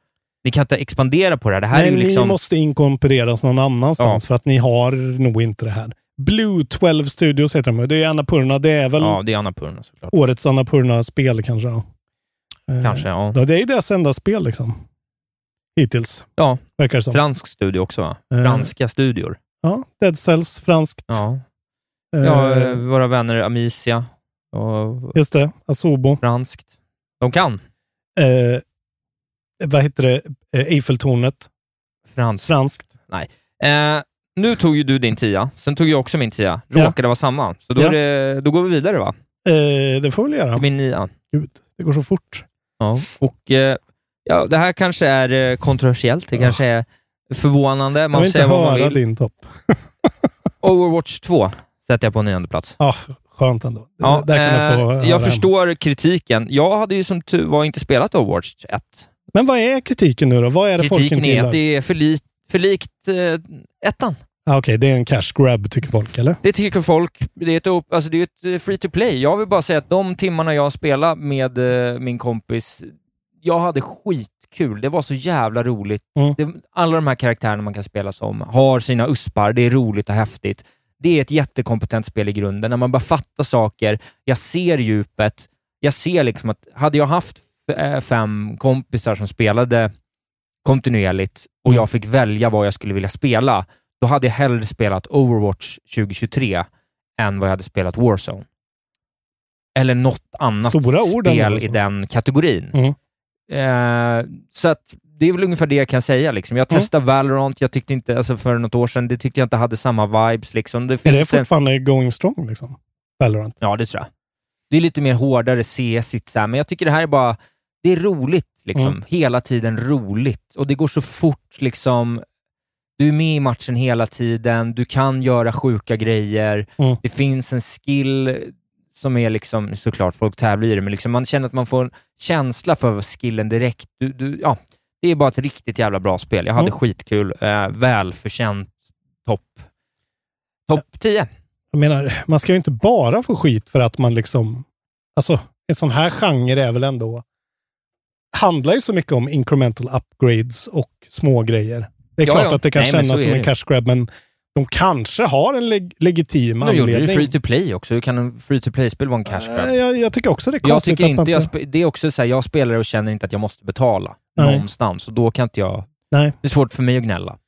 ni kan inte expandera på det här. Det här Nej, är ju liksom... ni måste inkorporeras någon annanstans Ja. för att ni har nog inte det här. Blue 12 Studios heter de. Det är Annapurna. Det är väl Ja, det är Annapurna såklart. årets Annapurna-spel kanske. Eh, Kanske, ja. ja. Det är ju deras enda spel liksom. Hittills, Ja, verkar det som. fransk studio också va? Eh. Franska studior. ja, Dead Cells, franskt. Ja. Eh, Ja, eh, våra vänner Amicia och Just det, Asobo. franskt. De kan Eh, vad heter det? Eh, Eiffeltornet. franskt. Franskt. Nej. Nu tog ju du din tia, sen tog jag också min tia. Ja. Råkade vara samma. Så då, Ja. det, då går vi vidare va? Det får vi väl göra. Till min nia. Gud, det går så fort. Ja. Och eh, ja, det här kanske är eh, kontroversiellt. Det kanske är förvånande. Jag Man vill inte vad man höra vill. din topp. Overwatch 2 sätter jag på nionde plats. Ja, skönt ändå. Ja, Där kan få eh, höra jag hem. förstår kritiken. Jag hade ju som tur var inte spelat Overwatch 1. Men vad är kritiken nu då? Vad är det folk Kritiken inte är gillar? att det är för, li för likt eh, ettan. Ah, Okej, det är en cash grab tycker folk, eller? Det tycker folk. Det är ett, alltså det är ett eh, free to play. Jag vill bara säga att de timmarna jag spelade med eh, min kompis, jag hade skitkul. Det var så jävla roligt. Mm. Det, alla de här karaktärerna man kan spela som har sina uspar. Det är roligt och häftigt. Det är ett jättekompetent spel i grunden. När man bara fattar saker, jag ser djupet. Jag ser liksom att hade jag haft eh, fem kompisar som spelade kontinuerligt och Mm. jag fick välja vad jag skulle vilja spela, då hade jag hellre spelat Overwatch 2023 än vad jag hade spelat Warzone. Eller något annat Stora spel alltså. i den kategorin. Mm. Eh, så att det är väl ungefär det jag kan säga. Liksom. Jag Mm. testade Valorant, jag tyckte inte, alltså för något år sedan, det tyckte jag inte hade samma vibes. Liksom. Det Är det finns en, fortfarande going strong, liksom? Valorant? ja, det tror jag. Det är lite mer hårdare här, men jag tycker det här är bara, det är roligt. Liksom. Mm. Hela tiden roligt. Och det går så fort. liksom. Du är med i matchen hela tiden, du kan göra sjuka grejer. Mm. Det finns en skill som är liksom, såklart, folk tävlar i det, men liksom man känner att man får en känsla för skillen direkt. Du, du, ja, det är bara ett riktigt jävla bra spel. Jag hade Mm. skitkul. Eh, välförtjänt topp topp 10. Jag menar, man ska ju inte bara få skit för att man liksom... Alltså, en sån här genre är väl ändå... handlar ju så mycket om incremental upgrades och små grejer. Det är Ja, klart ja. att det kan Nej, kännas som en cash grab, men de kanske har en leg legitim De gjorde ju anledning. free to play också. Hur kan en free to play-spel vara en cash grab? Jag, jag tycker också det är Jag konstigt tycker man inte, jag det är också så här, jag spelar och känner inte att jag måste betala Nej. någonstans, och då kan inte jag... Nej. Det är svårt för mig att gnälla.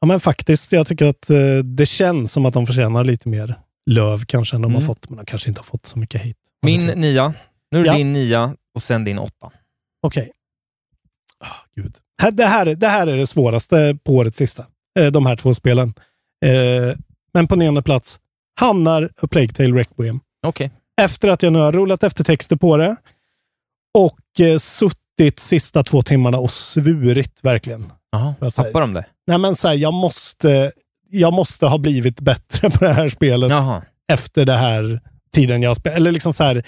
Ja, men faktiskt. Jag tycker att eh, det känns som att de förtjänar lite mer löv kanske än de har Mm. fått, men de kanske inte har fått så mycket hit. Min nia, nu är det Ja. din nia och sen din åtta. Okej. Gud. Här- Det här, det här är det svåraste på årets lista. Eh, de här två spelen. Eh, men på nionde plats hamnar A Plague Tale Requiem. Okej. Efter att jag nu har rullat efter texter på det och eh, suttit sista två timmarna och svurit verkligen. Säger- tappar de det? Nej, men så här, jag måste, jag måste ha blivit bättre på det här spelet Jaha. efter det här tiden jag spelade. Eller liksom så här.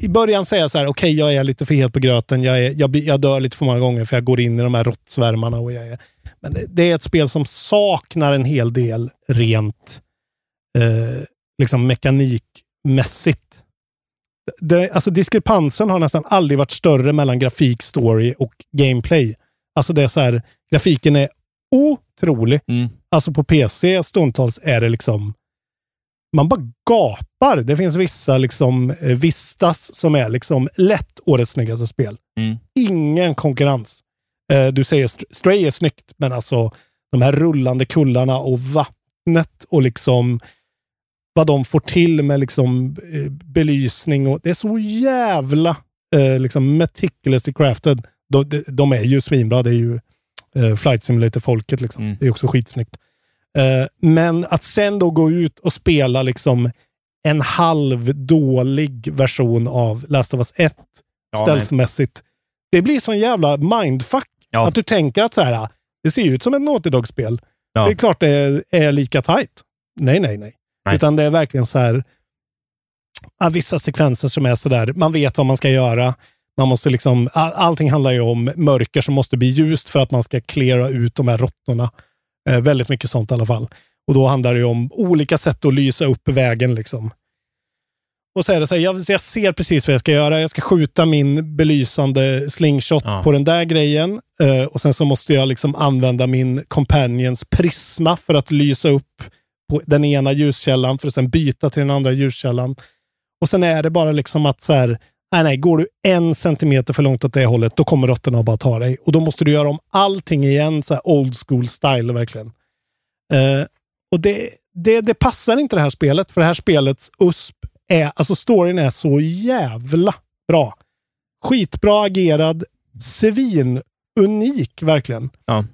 I början säger jag så här, okej, jag är lite för het på gröten. Jag, är, jag, jag dör lite för många gånger för jag går in i de här råttsvärmarna. Och jag är, men det, det är ett spel som saknar en hel del rent eh, liksom mekanikmässigt. Det, alltså diskrepansen har nästan aldrig varit större mellan grafik, story och gameplay. Alltså det är så här, grafiken är otrolig. Alltså på PC stundtals är det liksom man bara gapar. Det finns vissa liksom eh, Vistas som är liksom lätt årets snyggaste spel. Mm. Ingen konkurrens. Eh, du säger St- Stray är snyggt, men alltså de här rullande kullarna och vattnet och liksom vad de får till med liksom eh, belysning och det är så jävla liksom meticulously crafted. De, de, de är ju svinbra. Det är ju Flight Simulator-folket liksom. Det är också skitsnyggt. Eh, men att sen då gå ut och spela liksom en halv dålig version av Last of Us 1 Ja, stealthmässigt. Det blir sån jävla mindfuck. Att du tänker att så här, det ser ut som ett Naughty Dog-spel. Ja. Det är klart det är, lika tight. Nej, nej, nej, Nej. Utan det är verkligen så här, ja, vissa sekvenser som är så där, man vet vad man ska göra. Man måste liksom, all, allting handlar ju om mörker som måste bli ljust för att man ska klära ut de här råttorna. Eh, väldigt mycket sånt i alla fall. Och då handlar det om olika sätt att lysa upp vägen. Liksom. Och så är det så här, jag, jag ser precis vad jag ska göra. Jag ska skjuta min belysande slingshot på den där grejen. Eh, och sen så måste jag liksom använda min companions prisma för att lysa upp på den ena ljuskällan för att sen byta till den andra ljuskällan. Och sen är det bara liksom att så här, nej, nej, går du en centimeter för långt åt det hållet, då kommer råttorna att bara ta dig. Och då måste du göra om allting igen, så här old school style verkligen. Eh, och det, det, det passar inte det här spelet, för det här spelets USP är, alltså storyn är så jävla bra. Skitbra agerad, svin, unik verkligen.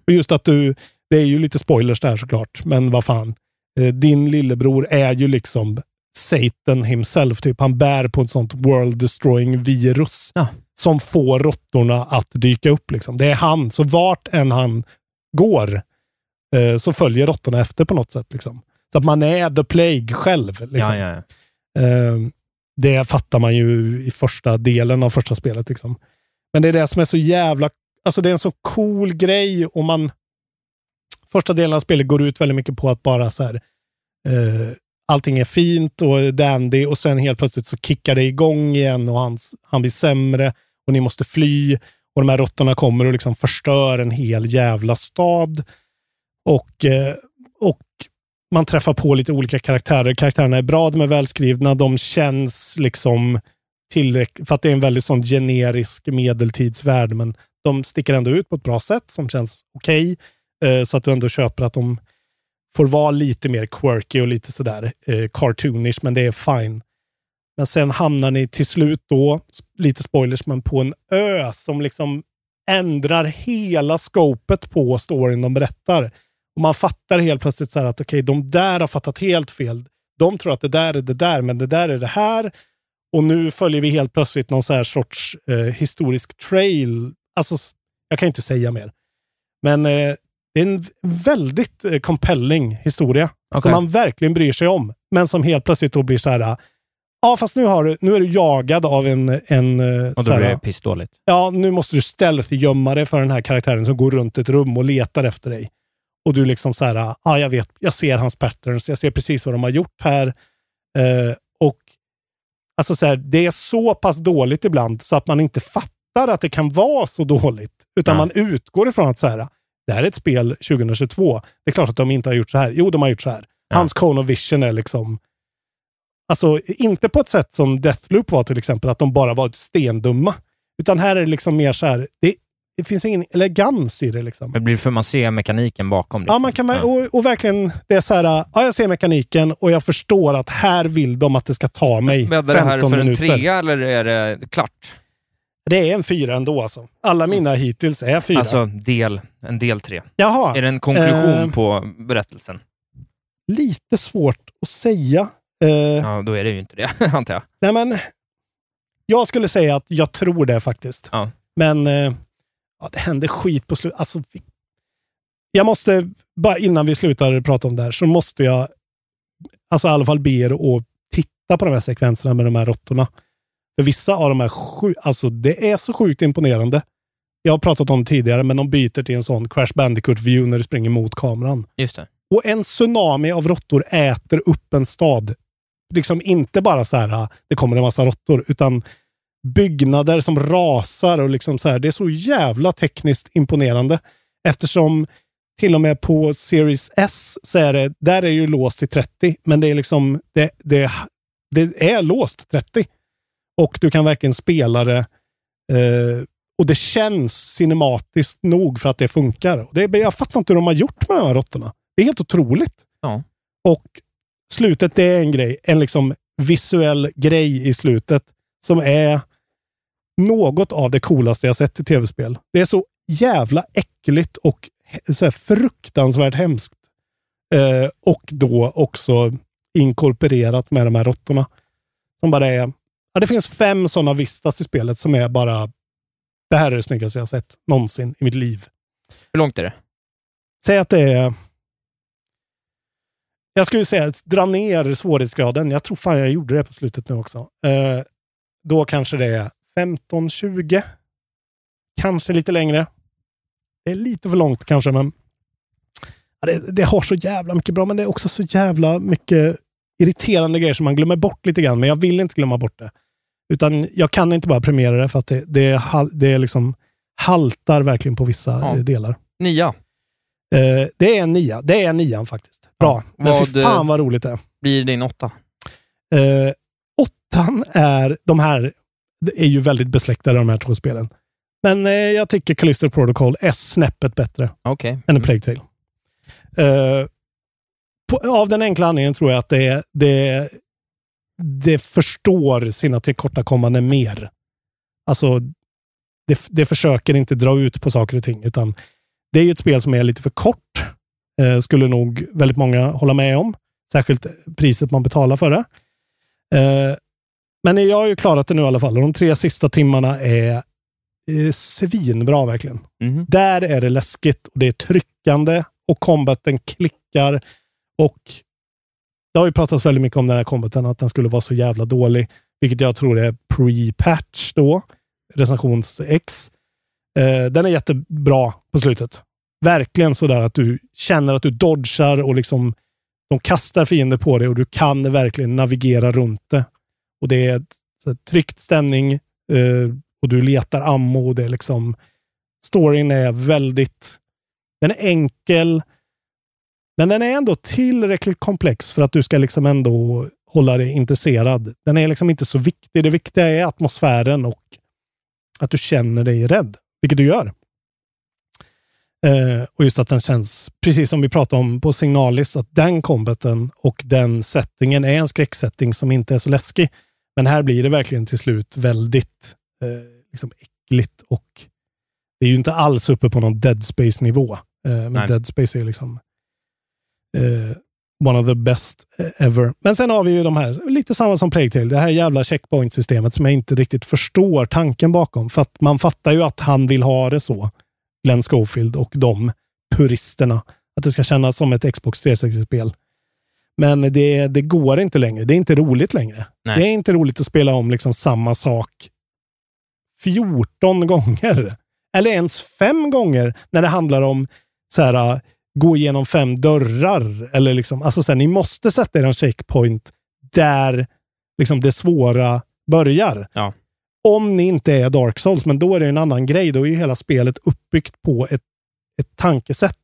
Och just att du, det är ju lite spoilers där såklart, men vad fan. Eh, din lillebror är ju liksom Satan himself, typ. Han bär på ett sånt world destroying virus som får råttorna att dyka upp. Liksom. Det är han, så vart än han går eh, så följer råttorna efter på något sätt. Liksom. Så att man är the plague själv. Liksom. Ja, ja, ja. Eh, det fattar man ju i första delen av första spelet. Liksom. Men det är det som är så jävla... Alltså det är en så cool grej och man... Första delen av spelet går ut väldigt mycket på att bara så här... Eh, allting är fint och dandy och sen helt plötsligt så kickar det igång igen och han, han blir sämre och ni måste fly och de här råttorna kommer och liksom förstör en hel jävla stad. Och, eh, och man träffar på lite olika karaktärer. Karaktärerna är bra, de är välskrivna, de känns liksom tillräckligt, för att det är en väldigt sån generisk medeltidsvärld, men de sticker ändå ut på ett bra sätt som känns okej. okay, så att du ändå köper att de får vara lite mer quirky och lite sådär eh, cartoonish, men det är fine. Men sen hamnar ni till slut då, lite spoilers, men på en ö som liksom ändrar hela scopet på storyn de berättar. Och man fattar helt plötsligt så här att okej, de där har fattat helt fel. De tror att det där är det där, men det där är det här. Och nu följer vi helt plötsligt någon så här sorts eh, historisk trail. Alltså, jag kan inte säga mer. Men eh, det är en väldigt eh, compelling historia. Okej. Som man verkligen bryr sig om. Men som helt plötsligt då blir så här. Ja, fast nu, har du, nu är du jagad av en... en eh, Och då här, blir det pissdåligt. Ja, nu måste du stealth gömma dig för den här karaktären som går runt ett rum och letar efter dig. Och du liksom så här, ja, jag vet, jag ser hans patterns, jag ser precis vad de har gjort här. Eh, och alltså så här, det är så pass dåligt ibland så att man inte fattar att det kan vara så dåligt. Utan Ja. man utgår ifrån att så här, det här är ett spel 2022. Det är klart att de inte har gjort så här. Jo, de har gjort så här. Hans cone of vision är liksom Alltså inte på ett sätt som Deathloop var till exempel, att de bara var stendumma. Utan här är det liksom mer så här, det, det finns ingen elegans i det liksom. Det blir för man ser mekaniken bakom. Ja, man kan, och, och verkligen, det är så här, ja, jag ser mekaniken och jag förstår att här vill de att det ska ta mig Bäddar 15 det här för en minuter. trea eller är det klart? Det är en fyra ändå alltså. Alla mina hittills är fyra. Alltså del, en del tre. Jaha. Är det en konklusion Eh, på berättelsen? Lite svårt att säga. Eh, Ja, då är det ju inte det, antar jag. Nej, men jag skulle säga att jag tror det faktiskt. Ja. Men eh, ja, det händer skit på slutet. Alltså, jag måste, bara innan vi slutar prata om det här, så måste jag alltså i alla fall be er att titta på de här sekvenserna med de här råttorna. För vissa av de här, sju, alltså det är så sjukt imponerande. Jag har pratat om det tidigare, men de byter till en sån Crash Bandicoot-view när du springer mot kameran. Just det. Och en tsunami av råttor äter upp en stad. Liksom inte bara så här, det kommer en massa råttor, utan byggnader som rasar och liksom så här. Det är så jävla tekniskt imponerande eftersom till och med på Series S så är det, där är ju låst till 30, men det är liksom, det, det, det är låst 30. Och du kan verkligen spela det eh, och det känns cinematiskt nog för att det funkar. Det, jag fattar inte hur de har gjort med de här råttorna. Det är helt otroligt. Ja. Och slutet, det är en grej, en liksom visuell grej i slutet som är något av det coolaste jag sett i tv-spel. Det är så jävla äckligt och så fruktansvärt hemskt. Eh, och då också inkorporerat med de här råttorna. Som bara är... Ja, det finns fem sådana vistas i spelet som är bara... Det här är det snyggaste jag sett någonsin i mitt liv. Hur långt är det? Säg att det är... Jag skulle säga dra ner svårighetsgraden. Jag tror fan jag gjorde det på slutet nu också. Eh, då kanske det är 15-20. Kanske lite längre. Det är lite för långt kanske, men det, det, har så jävla mycket bra, men det är också så jävla mycket irriterande grejer som man glömmer bort lite grann. Men jag vill inte glömma bort det. Utan jag kan inte bara premiera det för att det, det, det är liksom haltar verkligen på vissa ja. delar. Nia? Eh, det är en nia. Det är nian faktiskt. Bra. Ja, men fy fan vad roligt det är. Blir din åtta? Eh, åttan är, de här är ju väldigt besläktade de här två spelen. Men eh, jag tycker Callisto Protocol är snäppet bättre okay. än mm. Plague Tale. Uh, på, av den enkla anledningen tror jag att det, det, det förstår sina tillkortakommanden mer. Alltså, det, det försöker inte dra ut på saker och ting, utan det är ju ett spel som är lite för kort. Uh, skulle nog väldigt många hålla med om. Särskilt priset man betalar för det. Uh, men jag har ju klarat det nu i alla fall. Och de tre sista timmarna är eh, svinbra verkligen. Mm. Där är det läskigt och det är tryckande och combaten klickar. Och det har ju pratats väldigt mycket om den här kombaten, att den skulle vara så jävla dålig, vilket jag tror är pre-patch då, recensions X. Eh, den är jättebra på slutet. Verkligen sådär att du känner att du dodgar och liksom de kastar fiender på dig och du kan verkligen navigera runt det. Och det är ett, tryckt stämning eh, och du letar ammo. Och det är liksom, storyn är väldigt, den är enkel, men den är ändå tillräckligt komplex för att du ska liksom ändå hålla dig intresserad. Den är liksom inte så viktig. Det viktiga är atmosfären och att du känner dig rädd, vilket du gör. Eh, och just att den känns, precis som vi pratade om på Signalis, att den combaten och den settingen är en skräcksetting som inte är så läskig. Men här blir det verkligen till slut väldigt eh, liksom äckligt och det är ju inte alls uppe på någon Dead Space-nivå. Eh, men Nej. Dead Space är liksom eh, one of the best eh, ever. Men sen har vi ju de här, lite samma som Plague Tale, det här jävla checkpoint-systemet som jag inte riktigt förstår tanken bakom. För att man fattar ju att han vill ha det så, Glenn Schofield och de puristerna. Att det ska kännas som ett Xbox 360-spel. Men det, det går inte längre. Det är inte roligt längre. Nej. Det är inte roligt att spela om liksom samma sak 14 gånger. Eller ens fem gånger när det handlar om så här, gå igenom fem dörrar. Eller liksom, alltså så här, ni måste sätta er en checkpoint där liksom det svåra börjar. Ja. Om ni inte är Dark Souls, men då är det en annan grej. Då är ju hela spelet uppbyggt på ett, ett tankesätt.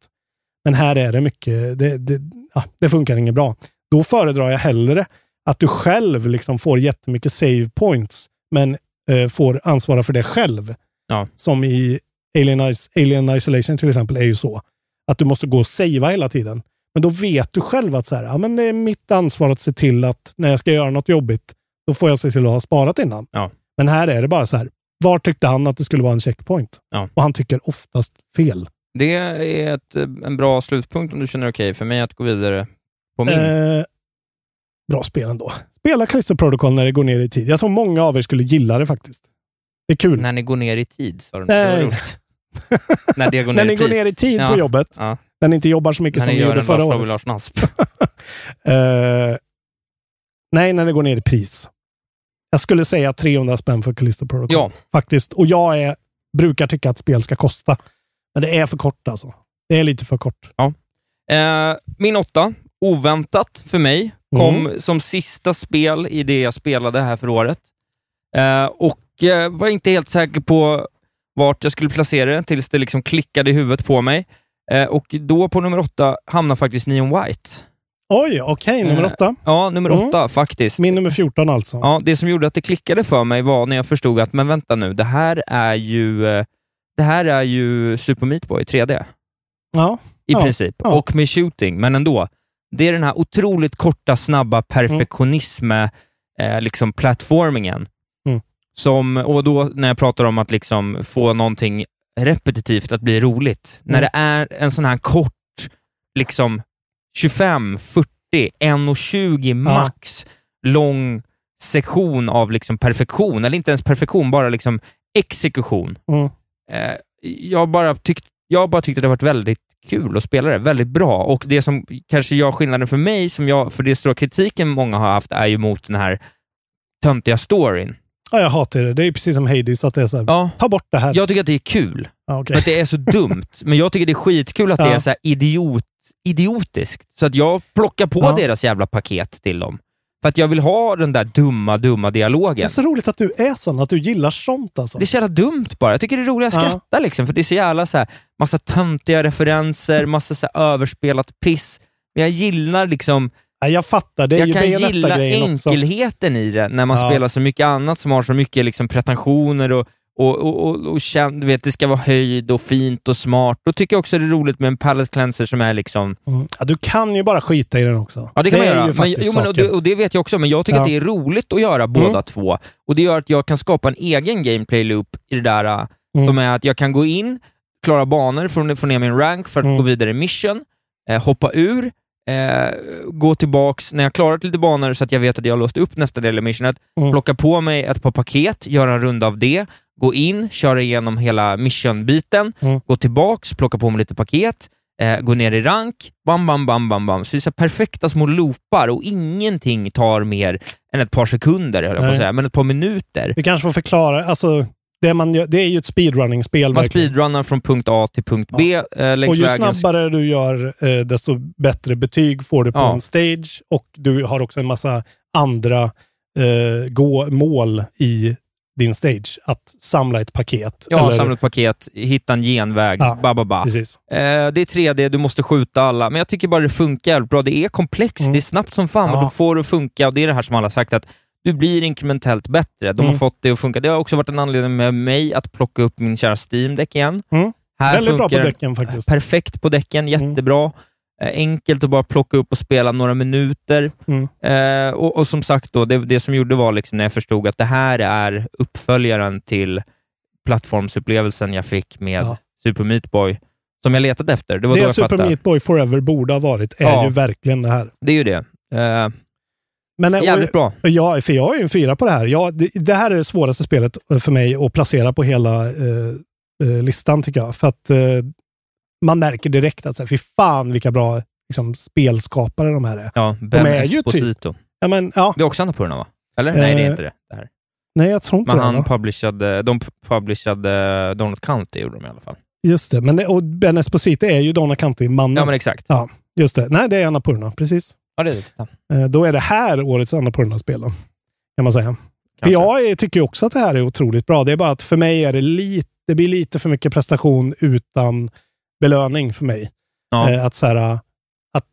Men här är det mycket, det, det, ja, det funkar inget bra. Då föredrar jag hellre att du själv liksom får jättemycket save points, men eh, får ansvara för det själv. Ja. Som i Alien, Alien Isolation till exempel är ju så. Att du måste gå och savea hela tiden. Men då vet du själv att så här, ja, men det är mitt ansvar att se till att när jag ska göra något jobbigt, då får jag se till att ha sparat innan. Ja. Men här är det bara så här. Var tyckte han att det skulle vara en checkpoint? Ja. Och han tycker oftast fel. Det är ett, en bra slutpunkt om du känner okej okay för mig att gå vidare på min. Eh, bra spel ändå. Spela Crystal Protocol när det går ner i tid. Jag tror många av er skulle gilla det faktiskt. Det är kul. När ni går ner i tid, sa du. Nej. när det går ner när ni i går ner i tid ja. på jobbet. Ja. När ni inte jobbar så mycket när som ni gjorde förra året. Lars Nasp. uh, nej, när det går ner i pris. Jag skulle säga 300 spänn för Callisto Protocol. Ja. Faktiskt. Och jag är, brukar tycka att spel ska kosta. Men det är för kort alltså. Det är lite för kort. Ja. Eh, min åtta, oväntat för mig, kom Mm. som sista spel i det jag spelade här för året. Eh, och eh, var inte helt säker på vart jag skulle placera det tills det liksom klickade i huvudet på mig. Eh, och då på nummer åtta hamnar faktiskt Neon White. Oj, okej. nummer Eh, åtta. Ja, nummer Mm. åtta faktiskt. Min nummer 14 alltså. Ja, det som gjorde att det klickade för mig var när jag förstod att, men vänta nu, det här är ju, eh, det här är ju Super Meat Boy 3D. Ja. I Ja. princip. Ja. Och med shooting, men ändå. Det är den här otroligt korta, snabba perfektionism, eh, liksom plattformingen. Som, och då när jag pratar om att liksom få någonting repetitivt att bli roligt. När Mm. det är en sån här kort, liksom 25, 40, 1,20 max lång sektion av liksom perfektion, eller inte ens perfektion, bara liksom exekution. Mm. Eh, jag, bara tyckt, jag bara tyckte det varit väldigt kul att spela det, väldigt bra. Och det som kanske gör skillnaden för mig, som jag, för det stora kritiken många har haft, är ju mot den här töntiga storyn. Ja, jag hatar det. Det är precis som Hades, att det är så här, ta bort det här. Jag tycker att det är kul, Ja, för att det är så dumt. Men jag tycker det är skitkul att det Ja. är så idiot, idiotiskt. Så att jag plockar på Ja. deras jävla paket till dem. För att jag vill ha den där dumma, dumma Det dialogen. är så roligt att du är sån, att du gillar sånt alltså. Det är så jävla dumt bara. Jag tycker det är roligt att Ja. skratta, liksom, för det är så jävla så här, massa töntiga referenser, massa så överspelat piss. Men jag gillar liksom... Ja, jag fattar, det är jag ju kan gilla Bayonetta-grejen också. enkelheten i det, när man Ja. spelar så mycket annat som har så mycket liksom pretensioner och, och, och, och, och känn, du vet, det ska vara höjd och fint och smart. Då tycker jag också det är roligt med en palette cleanser som är liksom... Mm. Ja, du kan ju bara skita i den också. Ja, det kan man är göra. Men, jo, men, och, det, och det vet jag också, men jag tycker Ja. att det är roligt att göra båda Mm. två. Och Det gör att jag kan skapa en egen gameplay-loop i det där, äh, Mm. som är att jag kan gå in, klara banor, få, få ner min rank för att Mm. gå vidare i mission, eh, hoppa ur, eh, gå tillbaks när jag klarat lite banor så att jag vet att jag har låst upp nästa del av missionet, Mm. plocka på mig ett par paket, göra en runda av det, gå in, köra igenom hela mission-biten, Mm. gå tillbaks, plocka på mig lite paket, eh, gå ner i rank, bam, bam, bam, bam, bam. Så det är så perfekta små loopar och ingenting tar mer än ett par sekunder, höll jag på att säga, men ett par minuter. Vi kanske får förklara, alltså, det, man det är ju ett speedrunning-spel. Man verkligen. speedrunnar från punkt A till punkt B eh, längs Och ju vägen. snabbare du gör, eh, desto bättre betyg får du på Ja. en stage. Och du har också en massa andra eh, gå, mål i din stage. Att samla ett paket. Ja, eller- samla ett paket, hitta en genväg, Ja, ba, ba, ba. Precis. Eh, det är 3D, du måste skjuta alla, men jag tycker bara det funkar bra. Det är komplext, Mm. det är snabbt som fan, och Ja. du får det att funka. Och det är det här som alla har sagt, att du blir inkrementellt bättre. De har Mm. fått det att funka. Det har också varit en anledning med mig att plocka upp min kära Steam-däck igen. Mm. Här Väldigt bra på däcken faktiskt. Perfekt på däcken, jättebra. Eh, Enkelt att bara plocka upp och spela några minuter. Mm. Eh, och, och som sagt, då, det, det som gjorde var liksom när jag förstod att det här är uppföljaren till plattformsupplevelsen jag fick med Ja. Super Meat Boy, som jag letade efter. Det var Det Super. Meat Boy Forever borde ha varit, är Ja. ju verkligen det här. Det är ju det. Eh, Men, eh, Jävligt och, bra. och Jag, för jag är ju en fyra på det här. Jag, det, det här är det svåraste spelet eh, för mig att placera på hela eh, eh, listan tycker jag. För att eh, man märker direkt att så här, fy fan vilka bra liksom, spelskapare de här är. ja, De Ben är ju typ- Esposito. Ja, men, ja. Det är också Annapurna, va? Eller? Nej, det är Eh, inte det. det här. Nej, jag tror inte Men det. han va? publicerade, de publicerade Donut County, gjorde de i alla fall. Just det. Men det, och Ben Esposito är ju Donna County-mannen. Ja, men exakt. Ja, just det. Nej, det är Annapurna. Precis. Ja, det är det. Eh, då är det här årets Annapurna-spel då, kan man säga. Kanske. jag tycker också att det här är otroligt bra. Det är bara att för mig är det lite, det blir lite för mycket prestation utan belöning för mig. Ja. Eh, att så här, att,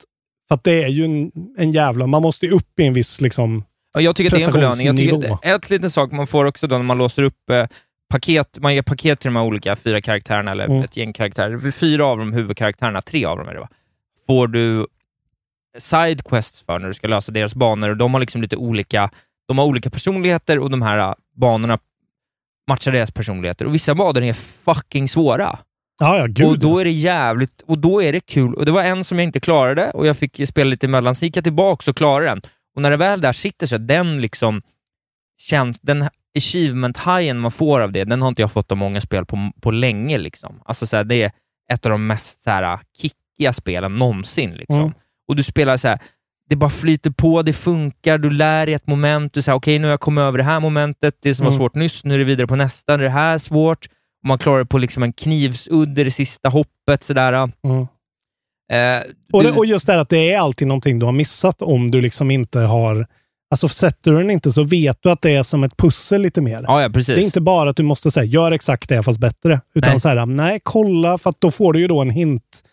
att det är ju en, en jävla, man måste ju upp i en viss liksom, Ja, jag tycker att det är en belöning. Jag tycker prestationsnivå. att ett liten sak man får också då när man låser upp eh, paket, man ger paket till de här olika fyra karaktärerna, eller Mm. ett gäng karaktärer. Fyra av dem huvudkaraktärerna, tre av dem är det va? Får du sidequests för när du ska lösa deras banor och de har liksom lite olika, de har olika personligheter och de här eh, banorna matchar deras personligheter. Och vissa banor är fucking svåra. ja ja, gud. Och då är det jävligt, och då är det kul. Och det var en som jag inte klarade och jag fick spela lite emellan, så gick jag tillbaka och klarade den. Och när det väl där sitter så, den liksom, känt, den achievement-hajen man får av det, den har inte jag fått av många spel på, på länge. Liksom. Alltså så här, det är ett av de mest så här, kickiga spelen någonsin. Liksom. Mm. Och du spelar så här, det bara flyter på, det funkar, du lär dig ett moment, du säger okej, nu har jag kommit över det här momentet, det som var Mm. svårt nyss, nu är det vidare på nästa, nu är det här svårt, och man klarar det på liksom en knivsudd det sista hoppet. Sådär. Mm. Eh, Och, det, och just det här att det är alltid någonting du har missat om du liksom inte har... Alltså sätter du den inte så vet du att det är som ett pussel lite mer. Ja, ja, precis. Det är inte bara att du måste säga gör exakt det fast bättre. Utan Nej. så här, nej kolla för då får du ju då en hint.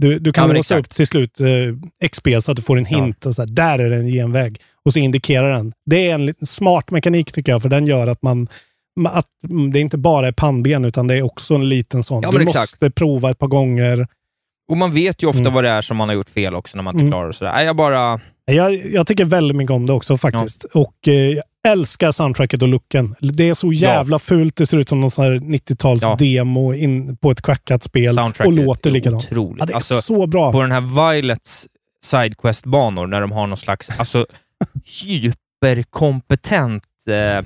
Du, du Ja, kan men låsa upp exakt. till slut eh, XP så att du får en hint. Och så här, där är det en genväg. Och så indikerar den. Det är en smart mekanik tycker jag, för den gör att man att mm, det inte bara är pannben, utan det är också en liten sån. Ja, du men måste exakt. prova ett par gånger. Och man vet ju ofta Mm. vad det är som man har gjort fel också när man inte Mm. klarar det. Sådär. Jag bara... Jag, jag tycker väldigt mycket om det också faktiskt. Och eh, älskar soundtracket och looken. Det är så jävla fult. Det ser ut som någon sån här 90-tals Ja. på ett crackat spel och låter likadant. otroligt. Ja, det är Alltså, så bra. På den här Violets Sidequest-banor, när de har någon slags alltså, hyperkompetent, eh,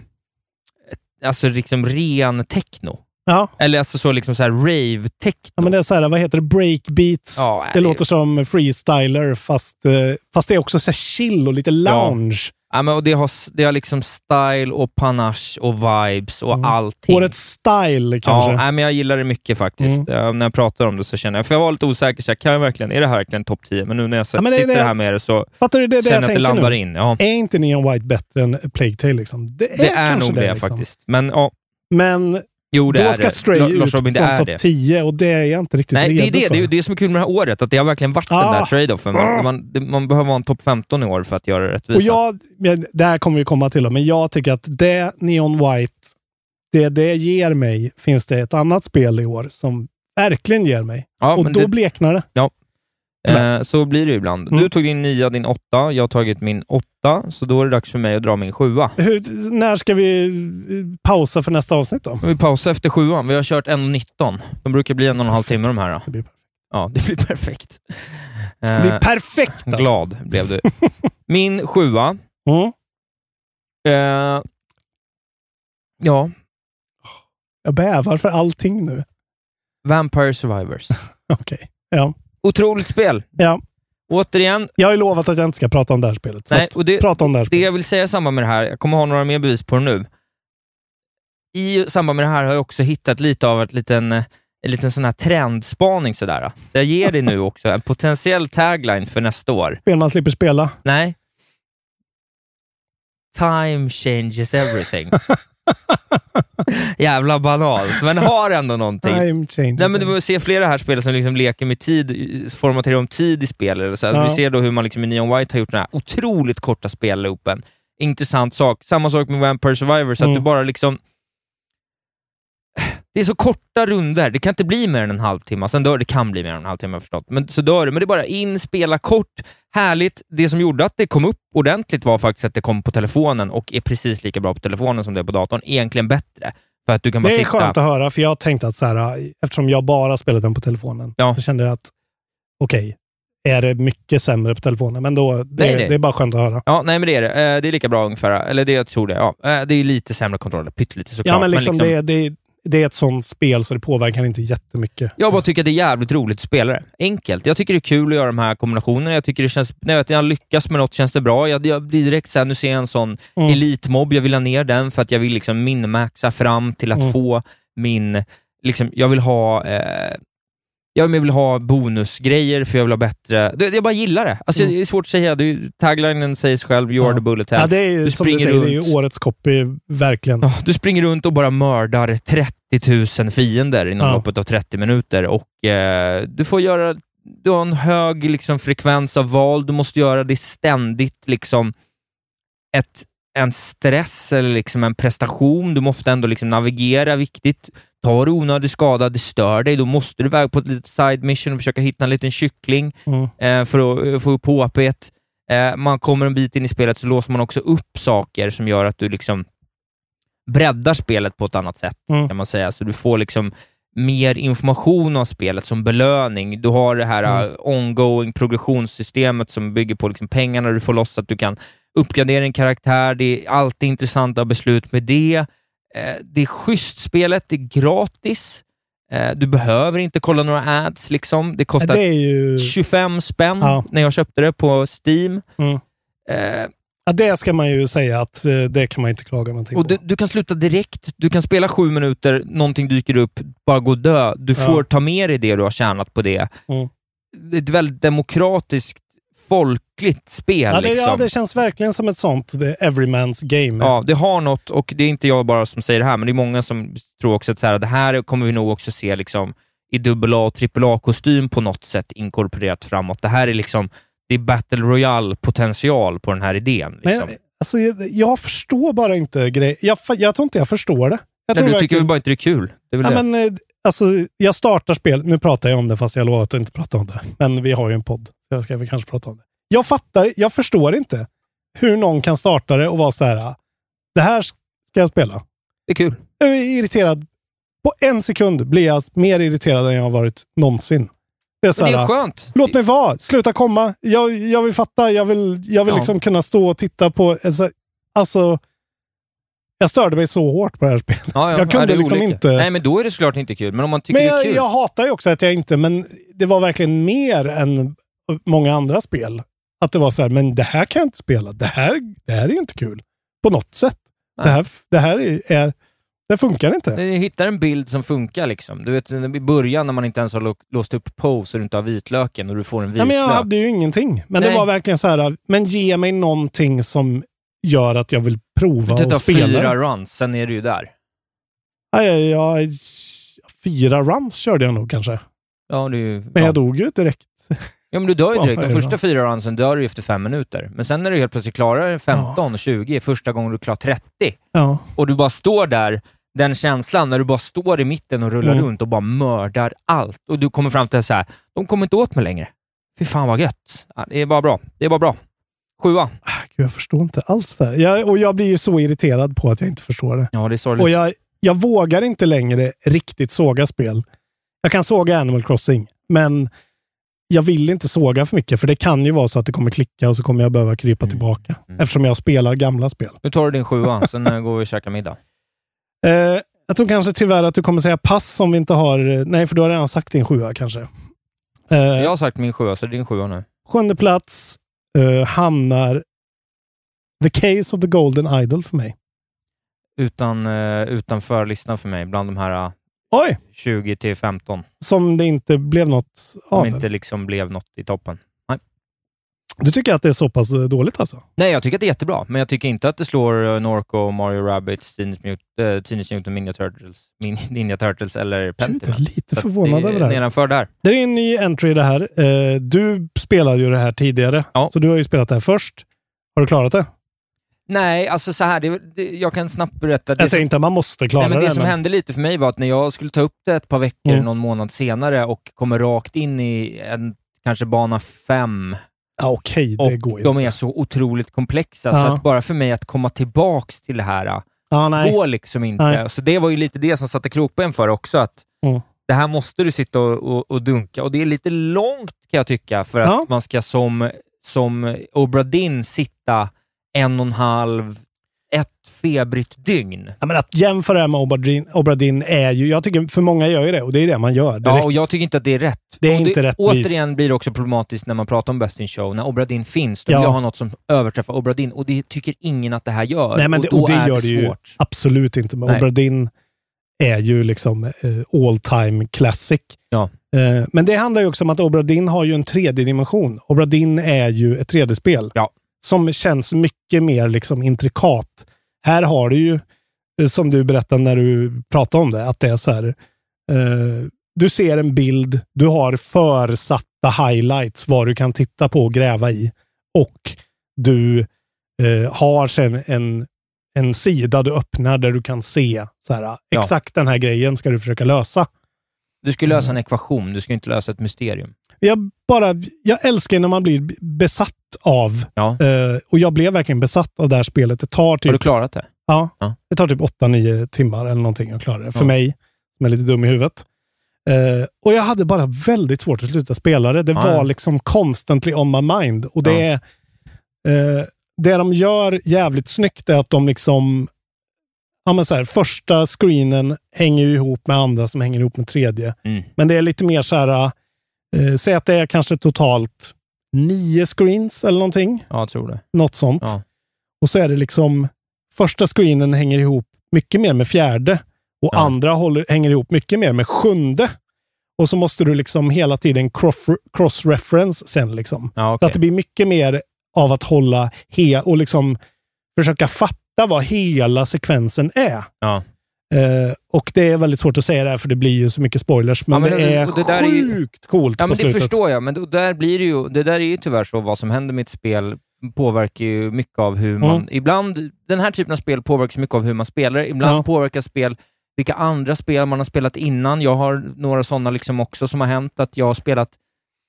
alltså liksom ren techno. Ja. Eller alltså så liksom så här rave-techno. Ja, men det är så här, vad heter det? Breakbeats. Ja, det det- låter som freestyler, fast, eh, fast det är också så chill och lite lounge. Ja, men och det, har, det har liksom style och panache och vibes och allting. Årets style kanske. Ja, nej, men jag gillar det mycket faktiskt. Mm. Eh, när jag pratar om det så känner jag, för jag var lite osäker, så här, kan jag verkligen, är det här verkligen topp 10? Men nu när jag Ja, det- sitter det- här med det så Fattar du? Det det känner jag jag att det landar nu. in. Ja. Är inte Neon White bättre än Plague Tale? Liksom? Det är, Det är nog det, liksom. faktiskt. Men ja, Men jo, det då är ska det. Stray La- ut Robin, det från topp det. 10 och det är jag inte riktigt Nej, det är redo det. för. Det är det som är kul med det här året, att det har verkligen varit den Ah. där trade-offen. Man, man, det, man behöver vara en topp 15 i år för att göra det rättvisa. Och jag, ja, det här kommer vi komma till, men jag tycker att det Neon White, det det ger mig, finns det ett annat spel i år som verkligen ger mig. Ja, och då det- bleknar det. Ja. Eh, så blir det ju ibland. Mm. Du tog din nia, din åtta, jag har tagit min åtta, så då är det dags för mig att dra min sjua. Hur, när ska vi eh, pausa för nästa avsnitt då? Vi pausar efter sjuan. Vi har kört 1.19. De brukar bli en och en halv timme de här. Då. Det blir perfekt. Ja, det blir perfekt. Det blir Eh, perfekt alltså. Glad blev du. Min sjua. Mm. Eh, ja, Jag bävar för allting nu. Vampire Survivors. Okej. Ja. Otroligt spel. ja. Återigen, Jag har ju lovat att jag inte ska prata om det här spelet. Nej, och det- prata om det här det spelet. jag vill säga i samband med det här, jag kommer ha några mer bevis på det nu. I samband med det här har jag också hittat lite av ett liten, en liten sån här trendspaning. Sådär. Så jag ger dig nu också en potentiell tagline för nästa år. Spel man slipper spela. Nej. Time changes everything. Jävla banalt, men har ändå någonting. Nej, men det var se flera här spel som liksom leker med tid, formaterar om tid i spel. Eller så. Alltså, Ja. Vi ser då hur man liksom i Neon White har gjort den här otroligt korta spelloopen. Intressant sak. Samma sak med Vampire Survivor, så Mm. att du bara liksom... Det är så korta runder, det kan inte bli mer än en halvtimme. Sen dör det, kan bli mer än en halvtimme, förstått. Men så dör det. Men det är bara in, spela kort, härligt. Det som gjorde att det kom upp ordentligt var faktiskt att det kom på telefonen och är precis lika bra på telefonen som det är på datorn. Egentligen bättre. För att du kan bara Det är sitta... skönt att höra, för jag tänkte att så här, eftersom jag bara spelat den på telefonen, Ja. så kände jag att okej, är det mycket sämre på telefonen? Men då, det, Nej, nej. det är bara skönt att höra. Ja, nej men det är det. Eh, det är lika bra ungefär. Eller det jag tror det. Ja. Eh, det är lite sämre kontroller, pyttelite såklart. Ja, men liksom, Det, det, det är ett sånt spel så det påverkar inte jättemycket. Jag bara tycker att det är jävligt roligt att spela det. Enkelt. Jag tycker det är kul att göra de här kombinationerna. Jag tycker det känns... När jag, vet, när jag lyckas med något känns det bra. Jag, jag blir direkt såhär, nu ser jag en sån Mm. elitmobb, jag vill ha ner den för att jag vill liksom minmaxa fram till att Mm. få min... Liksom, jag vill ha... Eh, jag vill ha bonusgrejer för jag vill ha bättre... Jag bara gillar det. Alltså, Mm. Det är svårt att säga. Taglinen säger sig själv, you are Ja. the bullet hell. Ja, det är Du som du springer säger, det är runt. ju årets copy, verkligen. Ja, du springer runt och bara mördar 30 000 fiender inom Ja. loppet av 30 minuter och eh, du får göra... Du har en hög liksom, frekvens av val, du måste göra det ständigt liksom ett, en stress eller liksom en prestation. Du måste ändå liksom navigera, viktigt. Tar du onödig skada, det stör dig, då måste du iväg på ett litet side mission och försöka hitta en liten kyckling Mm. eh, för att eh, få upp HP. Eh, man kommer en bit in i spelet så låser man också upp saker som gör att du liksom breddar spelet på ett annat sätt, Mm. kan man säga. Så du får liksom mer information om spelet som belöning. Du har det här Mm. uh, ongoing progressionssystemet som bygger på liksom pengarna du får loss, så att du kan uppgradera en karaktär. Det är alltid intressanta beslut med det. Eh, det är schysst spelet, det är gratis. Eh, du behöver inte kolla några ads. Liksom. Det kostar Det ju... 25 spänn Ja. när jag köpte det på Steam. Mm. Eh, Ja, det ska man ju säga att eh, det kan man inte klaga någonting och på. du, du kan sluta direkt. Du kan spela sju minuter, någonting dyker upp, bara gå och dö. Du Ja. får ta med dig det du har tjänat på det. Mm. Det är ett väldigt demokratiskt, folkligt spel. Ja det, liksom. ja, det känns verkligen som ett sånt the everyman's game. Ja, det har något och det är inte jag bara som säger det här, men det är många som tror också att så här, det här kommer vi nog också se liksom, i AA och AAA-kostym på något sätt inkorporerat framåt. Det här är liksom det är Battle Royale-potential på den här idén. Men Liksom. alltså, jag, jag förstår bara inte grejer. Jag, jag tror inte jag förstår det. Jag Nej, du tycker väl bara inte det är kul? Det är Ja, men, eh, alltså, jag startar spel. Nu pratar jag om det fast jag lovar att inte prata om det. Men vi har ju en podd, så jag ska väl kanske prata om det. Jag fattar, jag förstår inte hur någon kan starta det och vara så här. Det här ska jag spela. Det är kul. Jag är irriterad. På en sekund blir jag mer irriterad än jag har varit någonsin. Det är, så Men det här, är skönt. Låt mig vara. Sluta komma. Jag, jag vill fatta. Jag vill, jag vill Ja. liksom kunna stå och titta på... Alltså, alltså, jag störde mig så hårt på det här spelet. Ja, ja. Jag kunde ja, liksom olika. inte... Nej, men då är det såklart inte kul. Men om man tycker Men det är jag, kul. jag hatar ju också att jag inte... Men det var verkligen mer än många andra spel. Att det var så här, men det här kan jag inte spela. Det här, det här är inte kul. På något sätt. Det här, det här är, är... Det funkar inte. Du hittar en bild som funkar. liksom. Du vet, i början när man inte ens har låst upp pose och du inte har vitlöken och du får en vitlök. men jag hade ju ingenting. Men Nej. det var verkligen så här, men ge mig någonting som gör att jag vill prova Du tar och spela. fyra runs, sen är du ju där. Ja, ja, ja, fyra runs körde jag nog kanske. Ja, ju, Men ja. jag dog ju direkt. Ja, men du dör ju Ja, direkt. De ja. första fyra runsen dör du efter fem minuter. Men sen när du helt plötsligt klarar 15 och 20, första gången du klarar 30, Ja. och du bara står där, den känslan när du bara står i mitten och rullar Mm. runt och bara mördar allt. Och du kommer fram till så här, de kommer inte åt mig längre. Fy fan vad gött. Ja, det är bara bra. Det är bara bra. Sjua. Gud, jag förstår inte alls det här. Jag, och jag blir ju så irriterad på att jag inte förstår det. Ja, det är sorgligt. Och jag, jag vågar inte längre riktigt såga spel. Jag kan såga Animal Crossing, men jag vill inte såga för mycket, för det kan ju vara så att det kommer klicka och så kommer jag behöva krypa tillbaka. Eftersom jag spelar gamla spel. Nu tar du din sjua, sen eh, går vi och käkar middag. Eh, jag tror kanske tyvärr att du kommer säga pass om vi inte har... Nej, för du har redan sagt din sjua kanske. Eh, Jag har sagt min sjua, så det är din sjua nu. Sjunde plats eh, hamnar The Case of the Golden Idol för mig. Utan, uh, utanför listan för mig, bland de här uh, Oj! 20 till 15. Som det inte blev något av. Som inte liksom blev något i toppen. Du tycker att det är så pass eh, dåligt alltså? Nej, jag tycker att det är jättebra, men jag tycker inte att det slår uh, Norco, Mario Teenage Mutant, uh, Teenage Mutant Ninja Turtles, Min Ninja Turtles eller Pentiment. jag är lite förvånad det över det här. Nedanför där. Det är en ny entry det här. Eh, du spelade ju det här tidigare, så du har ju spelat det här först. Har du klarat det? Nej, alltså så här, det, det, jag kan snabbt berätta. Det Jag säger som- inte att man måste klara Nej, men det. det. som men- hände lite för mig var att när jag skulle ta upp det ett par veckor, Mm. någon månad senare och kommer rakt in i en, kanske bana fem, Ja, Okej, det och går ju de inte. är så otroligt komplexa, så Ja. att bara för mig att komma tillbaks till det här Ja, nej. går liksom inte. Nej. Så det var ju lite det som satte krokben för också, att Mm. det här måste du sitta och, och, och dunka. Och det är lite långt kan jag tycka, för att Ja. man ska som, som Obra Dinn sitta en och en halv, ett febrigt dygn. Ja, men att jämföra det här med Obradin, Obradin är ju... Jag tycker för många gör ju det och det är det man gör. Ja, direkt. och jag tycker inte att det är rätt. Det är och inte rättvist. Återigen blir det också problematiskt när man pratar om Best in Show. När Obra Dinn finns, då Ja. vill jag ha något som överträffar Obra Dinn och det tycker ingen att det här gör. Nej, men och det, och det är gör det det ju svårt. absolut inte. Men Nej. Obradin är ju liksom eh, all time classic. Ja. Eh, men det handlar ju också om att Obradin har ju en tredje dimension. Obradin är ju ett 3D-spel Ja. Som känns mycket mer liksom intrikat. Här har du ju, eh, som du berättade när du pratade om det, att det är så här. Eh, du ser en bild, du har försatta highlights, vad du kan titta på och gräva i. Och du eh, har sen en, en sida du öppnar där du kan se så här, Ja. exakt den här grejen ska du försöka lösa. Du ska lösa en ekvation, du ska inte lösa ett mysterium. Jag, bara, jag älskar när man blir besatt av, Ja. eh, och jag blev verkligen besatt av det här spelet. Det tar typ, Har du klarat det? ja, Ja. det tar typ 8-9 timmar eller någonting att klara det. För Ja. mig, som är lite dum i huvudet. Eh, och jag hade bara väldigt svårt att sluta spela det. Det var liksom constantly on my mind. Och det är, eh, det de gör jävligt snyggt är att de liksom ja men så här, första screenen hänger ju ihop med andra som hänger ihop med tredje. Mm. Men det är lite mer så här, eh, säg att det är kanske totalt nio screens eller någonting. Ja, jag tror det. Något sånt. Ja. Och så är det liksom, första screenen hänger ihop mycket mer med fjärde och Ja. andra håller, hänger ihop mycket mer med sjunde. Och så måste du liksom hela tiden cross- cross-reference sen liksom. Ja, Så okej. att det blir mycket mer av att hålla he och liksom försöka fatta vad hela sekvensen är. Ja. Eh, och det är väldigt svårt att säga det här för det blir ju så mycket spoilers. Men, Ja, men det det- är det där är ju- sjukt coolt Ja, på men det slutet. förstår jag, men då, där blir det ju, det där är ju tyvärr så, vad som händer med ett spel påverkar ju mycket av hur man... Mm. Ibland, den här typen av spel påverkas mycket av hur man spelar. Ibland Ja. påverkas spel vilka andra spel man har spelat innan. Jag har några sådana liksom också som har hänt, att jag har spelat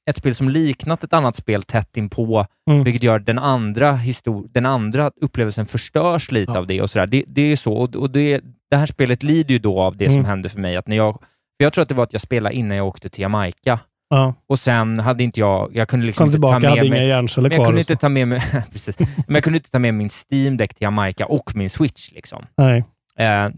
ett spel som liknat ett annat spel tätt inpå, Mm. vilket gör att den andra, histor- den andra upplevelsen förstörs lite av det. och sådär. Det, det är så, och, och det, det här spelet lider ju då av det som Mm. hände för mig. Att när jag, för jag tror att det var att jag spelade innan jag åkte till Jamaica. Ja. Och sen hade inte jag, jag kunde liksom Kom inte tillbaka, ta med hade inga mig, hjärnceller men jag kunde inte ta med mig, precis, men jag kunde inte ta med min Steam Deck till Jamaica och min Switch. Liksom. Nej. Eh,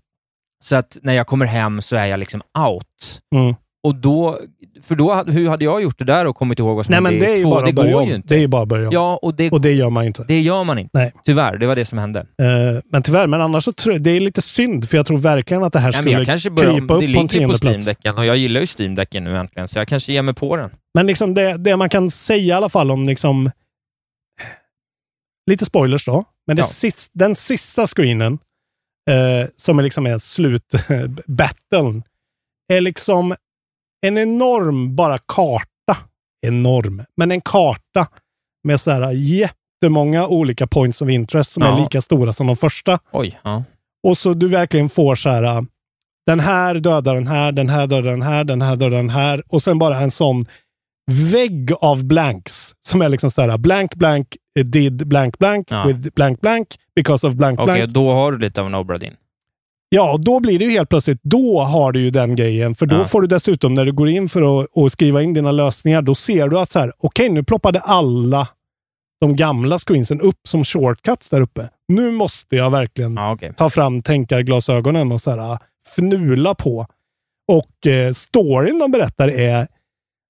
så att när jag kommer hem så är jag liksom out. Mm. Och då, för då, hur hade jag gjort det där och kommit ihåg vad som Nej, men det är ju bara Det går om. ju inte. Det är ju bara att börja om. Ja, och det, Och det gör man inte. det gör man inte. Nej. Tyvärr, det var det som hände. Eh, men tyvärr, men annars så tror jag, det är lite synd, för jag tror verkligen att det här Nej, skulle jag kanske börjar, krypa det upp på en ligger ju på tionde plats. Steam-däcken och jag gillar ju Steam-däcken nu äntligen, så jag kanske ger mig på den. Men liksom det, det man kan säga i alla fall om liksom... Lite spoilers då. Men det Ja. sist, den sista screenen, eh, som är liksom är slutbattlen, är liksom en enorm bara karta. Enorm, men en karta med så här jättemånga olika points of interest som Ja. är lika stora som de första. Oj, ja. Och så du verkligen får så här, äh, den här dödar den här, den här dödar den här, den här dödar den här. Och sen bara en sån vägg av blanks som är liksom så här, blank, blank, eh, did blank, blank, Ja. with blank, blank, because of blank, Okej, blank. då har du lite av en Obradin. Ja, då blir det ju helt plötsligt, då har du ju den grejen. För då Ja. får du dessutom, när du går in för att, att skriva in dina lösningar, då ser du att så här, okej, nu ploppade alla de gamla screensen upp som shortcuts där uppe. Nu måste jag verkligen Ja, okej. ta fram tänkarglasögonen och så här, fnula på. Och eh, storyn de berättar är,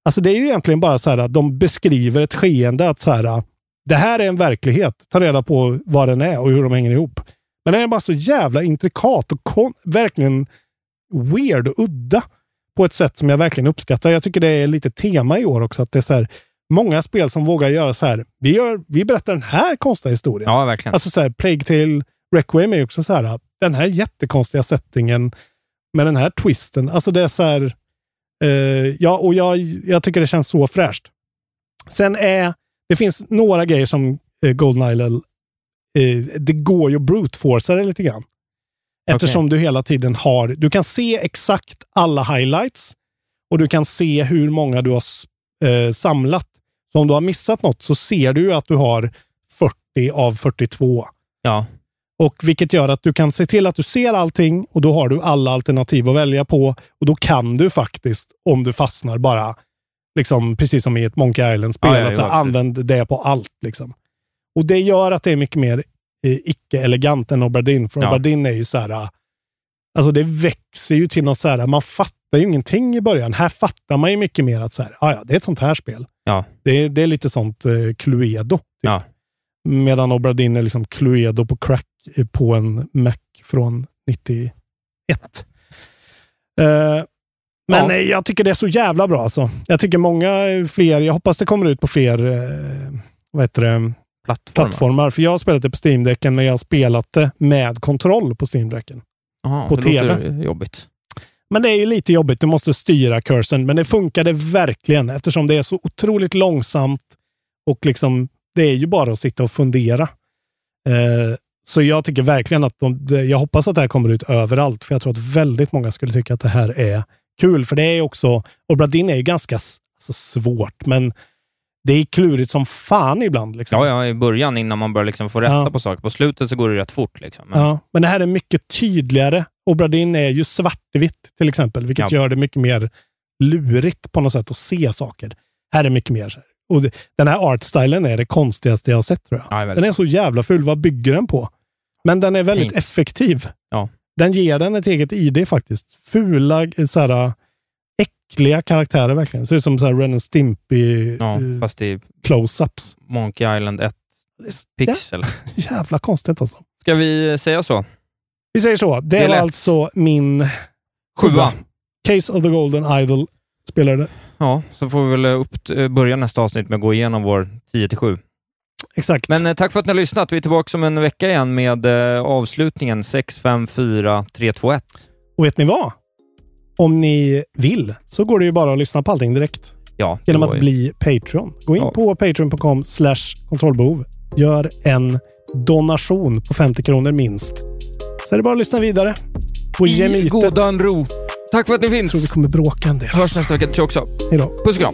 alltså det är ju egentligen bara så här att de beskriver ett skeende att så här, det här är en verklighet. Ta reda på vad den är och hur de hänger ihop. Men den är bara så jävla intrikat och verkligen weird och udda på ett sätt som jag verkligen uppskattar. Jag tycker det är lite tema i år också, att det är så här, många spel som vågar göra så här. Vi, gör, vi berättar den här konstiga historien. Ja, verkligen. Alltså så här, Plague Tale Requiem är också så här, den här jättekonstiga settingen med den här twisten. Alltså det är så här, eh, ja, och jag, jag tycker det känns så fräscht. Sen är, det finns några grejer som eh, Golden Isle, eh, det går ju att brute forca det lite grann. Eftersom du hela tiden har, du kan se exakt alla highlights och du kan se hur många du har eh, samlat. Så om du har missat något så ser du att du har 40 av 42. Ja. Och vilket gör att du kan se till att du ser allting och då har du alla alternativ att välja på. Och då kan du faktiskt, om du fastnar, bara liksom precis som i ett Monkey Island-spel, Ja, ja, absolut. använd det på allt. Liksom. Och det gör att det är mycket mer eh, icke-elegant än Obradin. För Ja. Obradin är ju så här, alltså det växer ju till något så här, man fattar ju ingenting i början. Här fattar man ju mycket mer att så här, ah, ja, det är ett sånt här spel. Ja. Det, är- det är lite sånt eh, Cluedo. Typ. Ja. Medan Obradin är liksom Cluedo på crack eh, på en Mac från 91. Eh, men Ja. eh, jag tycker det är så jävla bra alltså. Jag tycker många fler, jag hoppas det kommer ut på fler eh, vad heter det, Plattformar. plattformar. För jag har spelat det på Steam-däcken, men jag har spelat det med kontroll på Steam-däcken. Aha, på det TV. låter jobbigt. Men det är ju lite jobbigt. Du måste styra cursen, men det funkade verkligen eftersom det är så otroligt långsamt och liksom det är ju bara att sitta och fundera. Eh, så jag tycker verkligen att de, jag hoppas att det här kommer ut överallt, för jag tror att väldigt många skulle tycka att det här är kul, för det är också, Obradin är ju ganska alltså, svårt, men det är klurigt som fan ibland. Liksom. Ja, ja, i början innan man börjar liksom få rätta Ja. på saker. På slutet så går det rätt fort. Liksom. Men, Ja, men det här är mycket tydligare. Obradin är ju svartvitt till exempel, vilket Ja. gör det mycket mer lurigt på något sätt att se saker. Här är mycket mer. Och det, den här artstylen är det konstigaste jag har sett tror jag. Ja, den är så jävla ful. Vad bygger den på? Men den är väldigt Paint. effektiv. Ja. Den ger den ett eget ID faktiskt. Fula, eh, så här, äckliga karaktärer verkligen. Ser ut som så här Ren and Stimpy Ja, eh, fast i close-ups. Monkey Island 1 pixel. Jävla konstigt alltså. Ska vi säga så? Vi säger så. Det, Det är var alltså min Sjua. Case of the Golden Idol spelade. Ja, så får vi väl upp, eh, börja nästa avsnitt med att gå igenom vår 10-7. Exakt. Men eh, tack för att ni har lyssnat. Vi är tillbaka om en vecka igen med eh, avslutningen 6, 5, 4, 3, 2, 1. Och vet ni vad? Om ni vill så går det ju bara att lyssna på allting direkt. Ja, Genom att bli Patreon. Gå in Ja. på patreon.com slash kontrollbehov. Gör en donation på 50 kronor minst. Så är det bara att lyssna vidare. På I gemytet. godan ro. Tack för att ni finns. tror vi kommer bråka en del. Hörs nästa vecka. Tror jag också. Hej då. Puss och kram.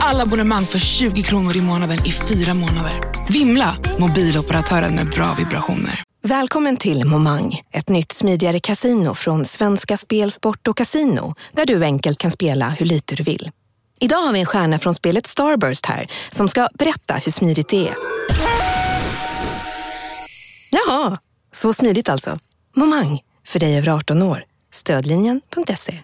Alla abonnemang för 20 kronor i månaden i fyra månader. Vimla! Mobiloperatören med bra vibrationer. Välkommen till Momang, ett nytt smidigare casino från Svenska Spel, Sport och Casino, där du enkelt kan spela hur lite du vill. Idag har vi en stjärna från spelet Starburst här, som ska berätta hur smidigt det är. Jaha, så smidigt alltså. Momang, för dig över 18 år. Stödlinjen.se.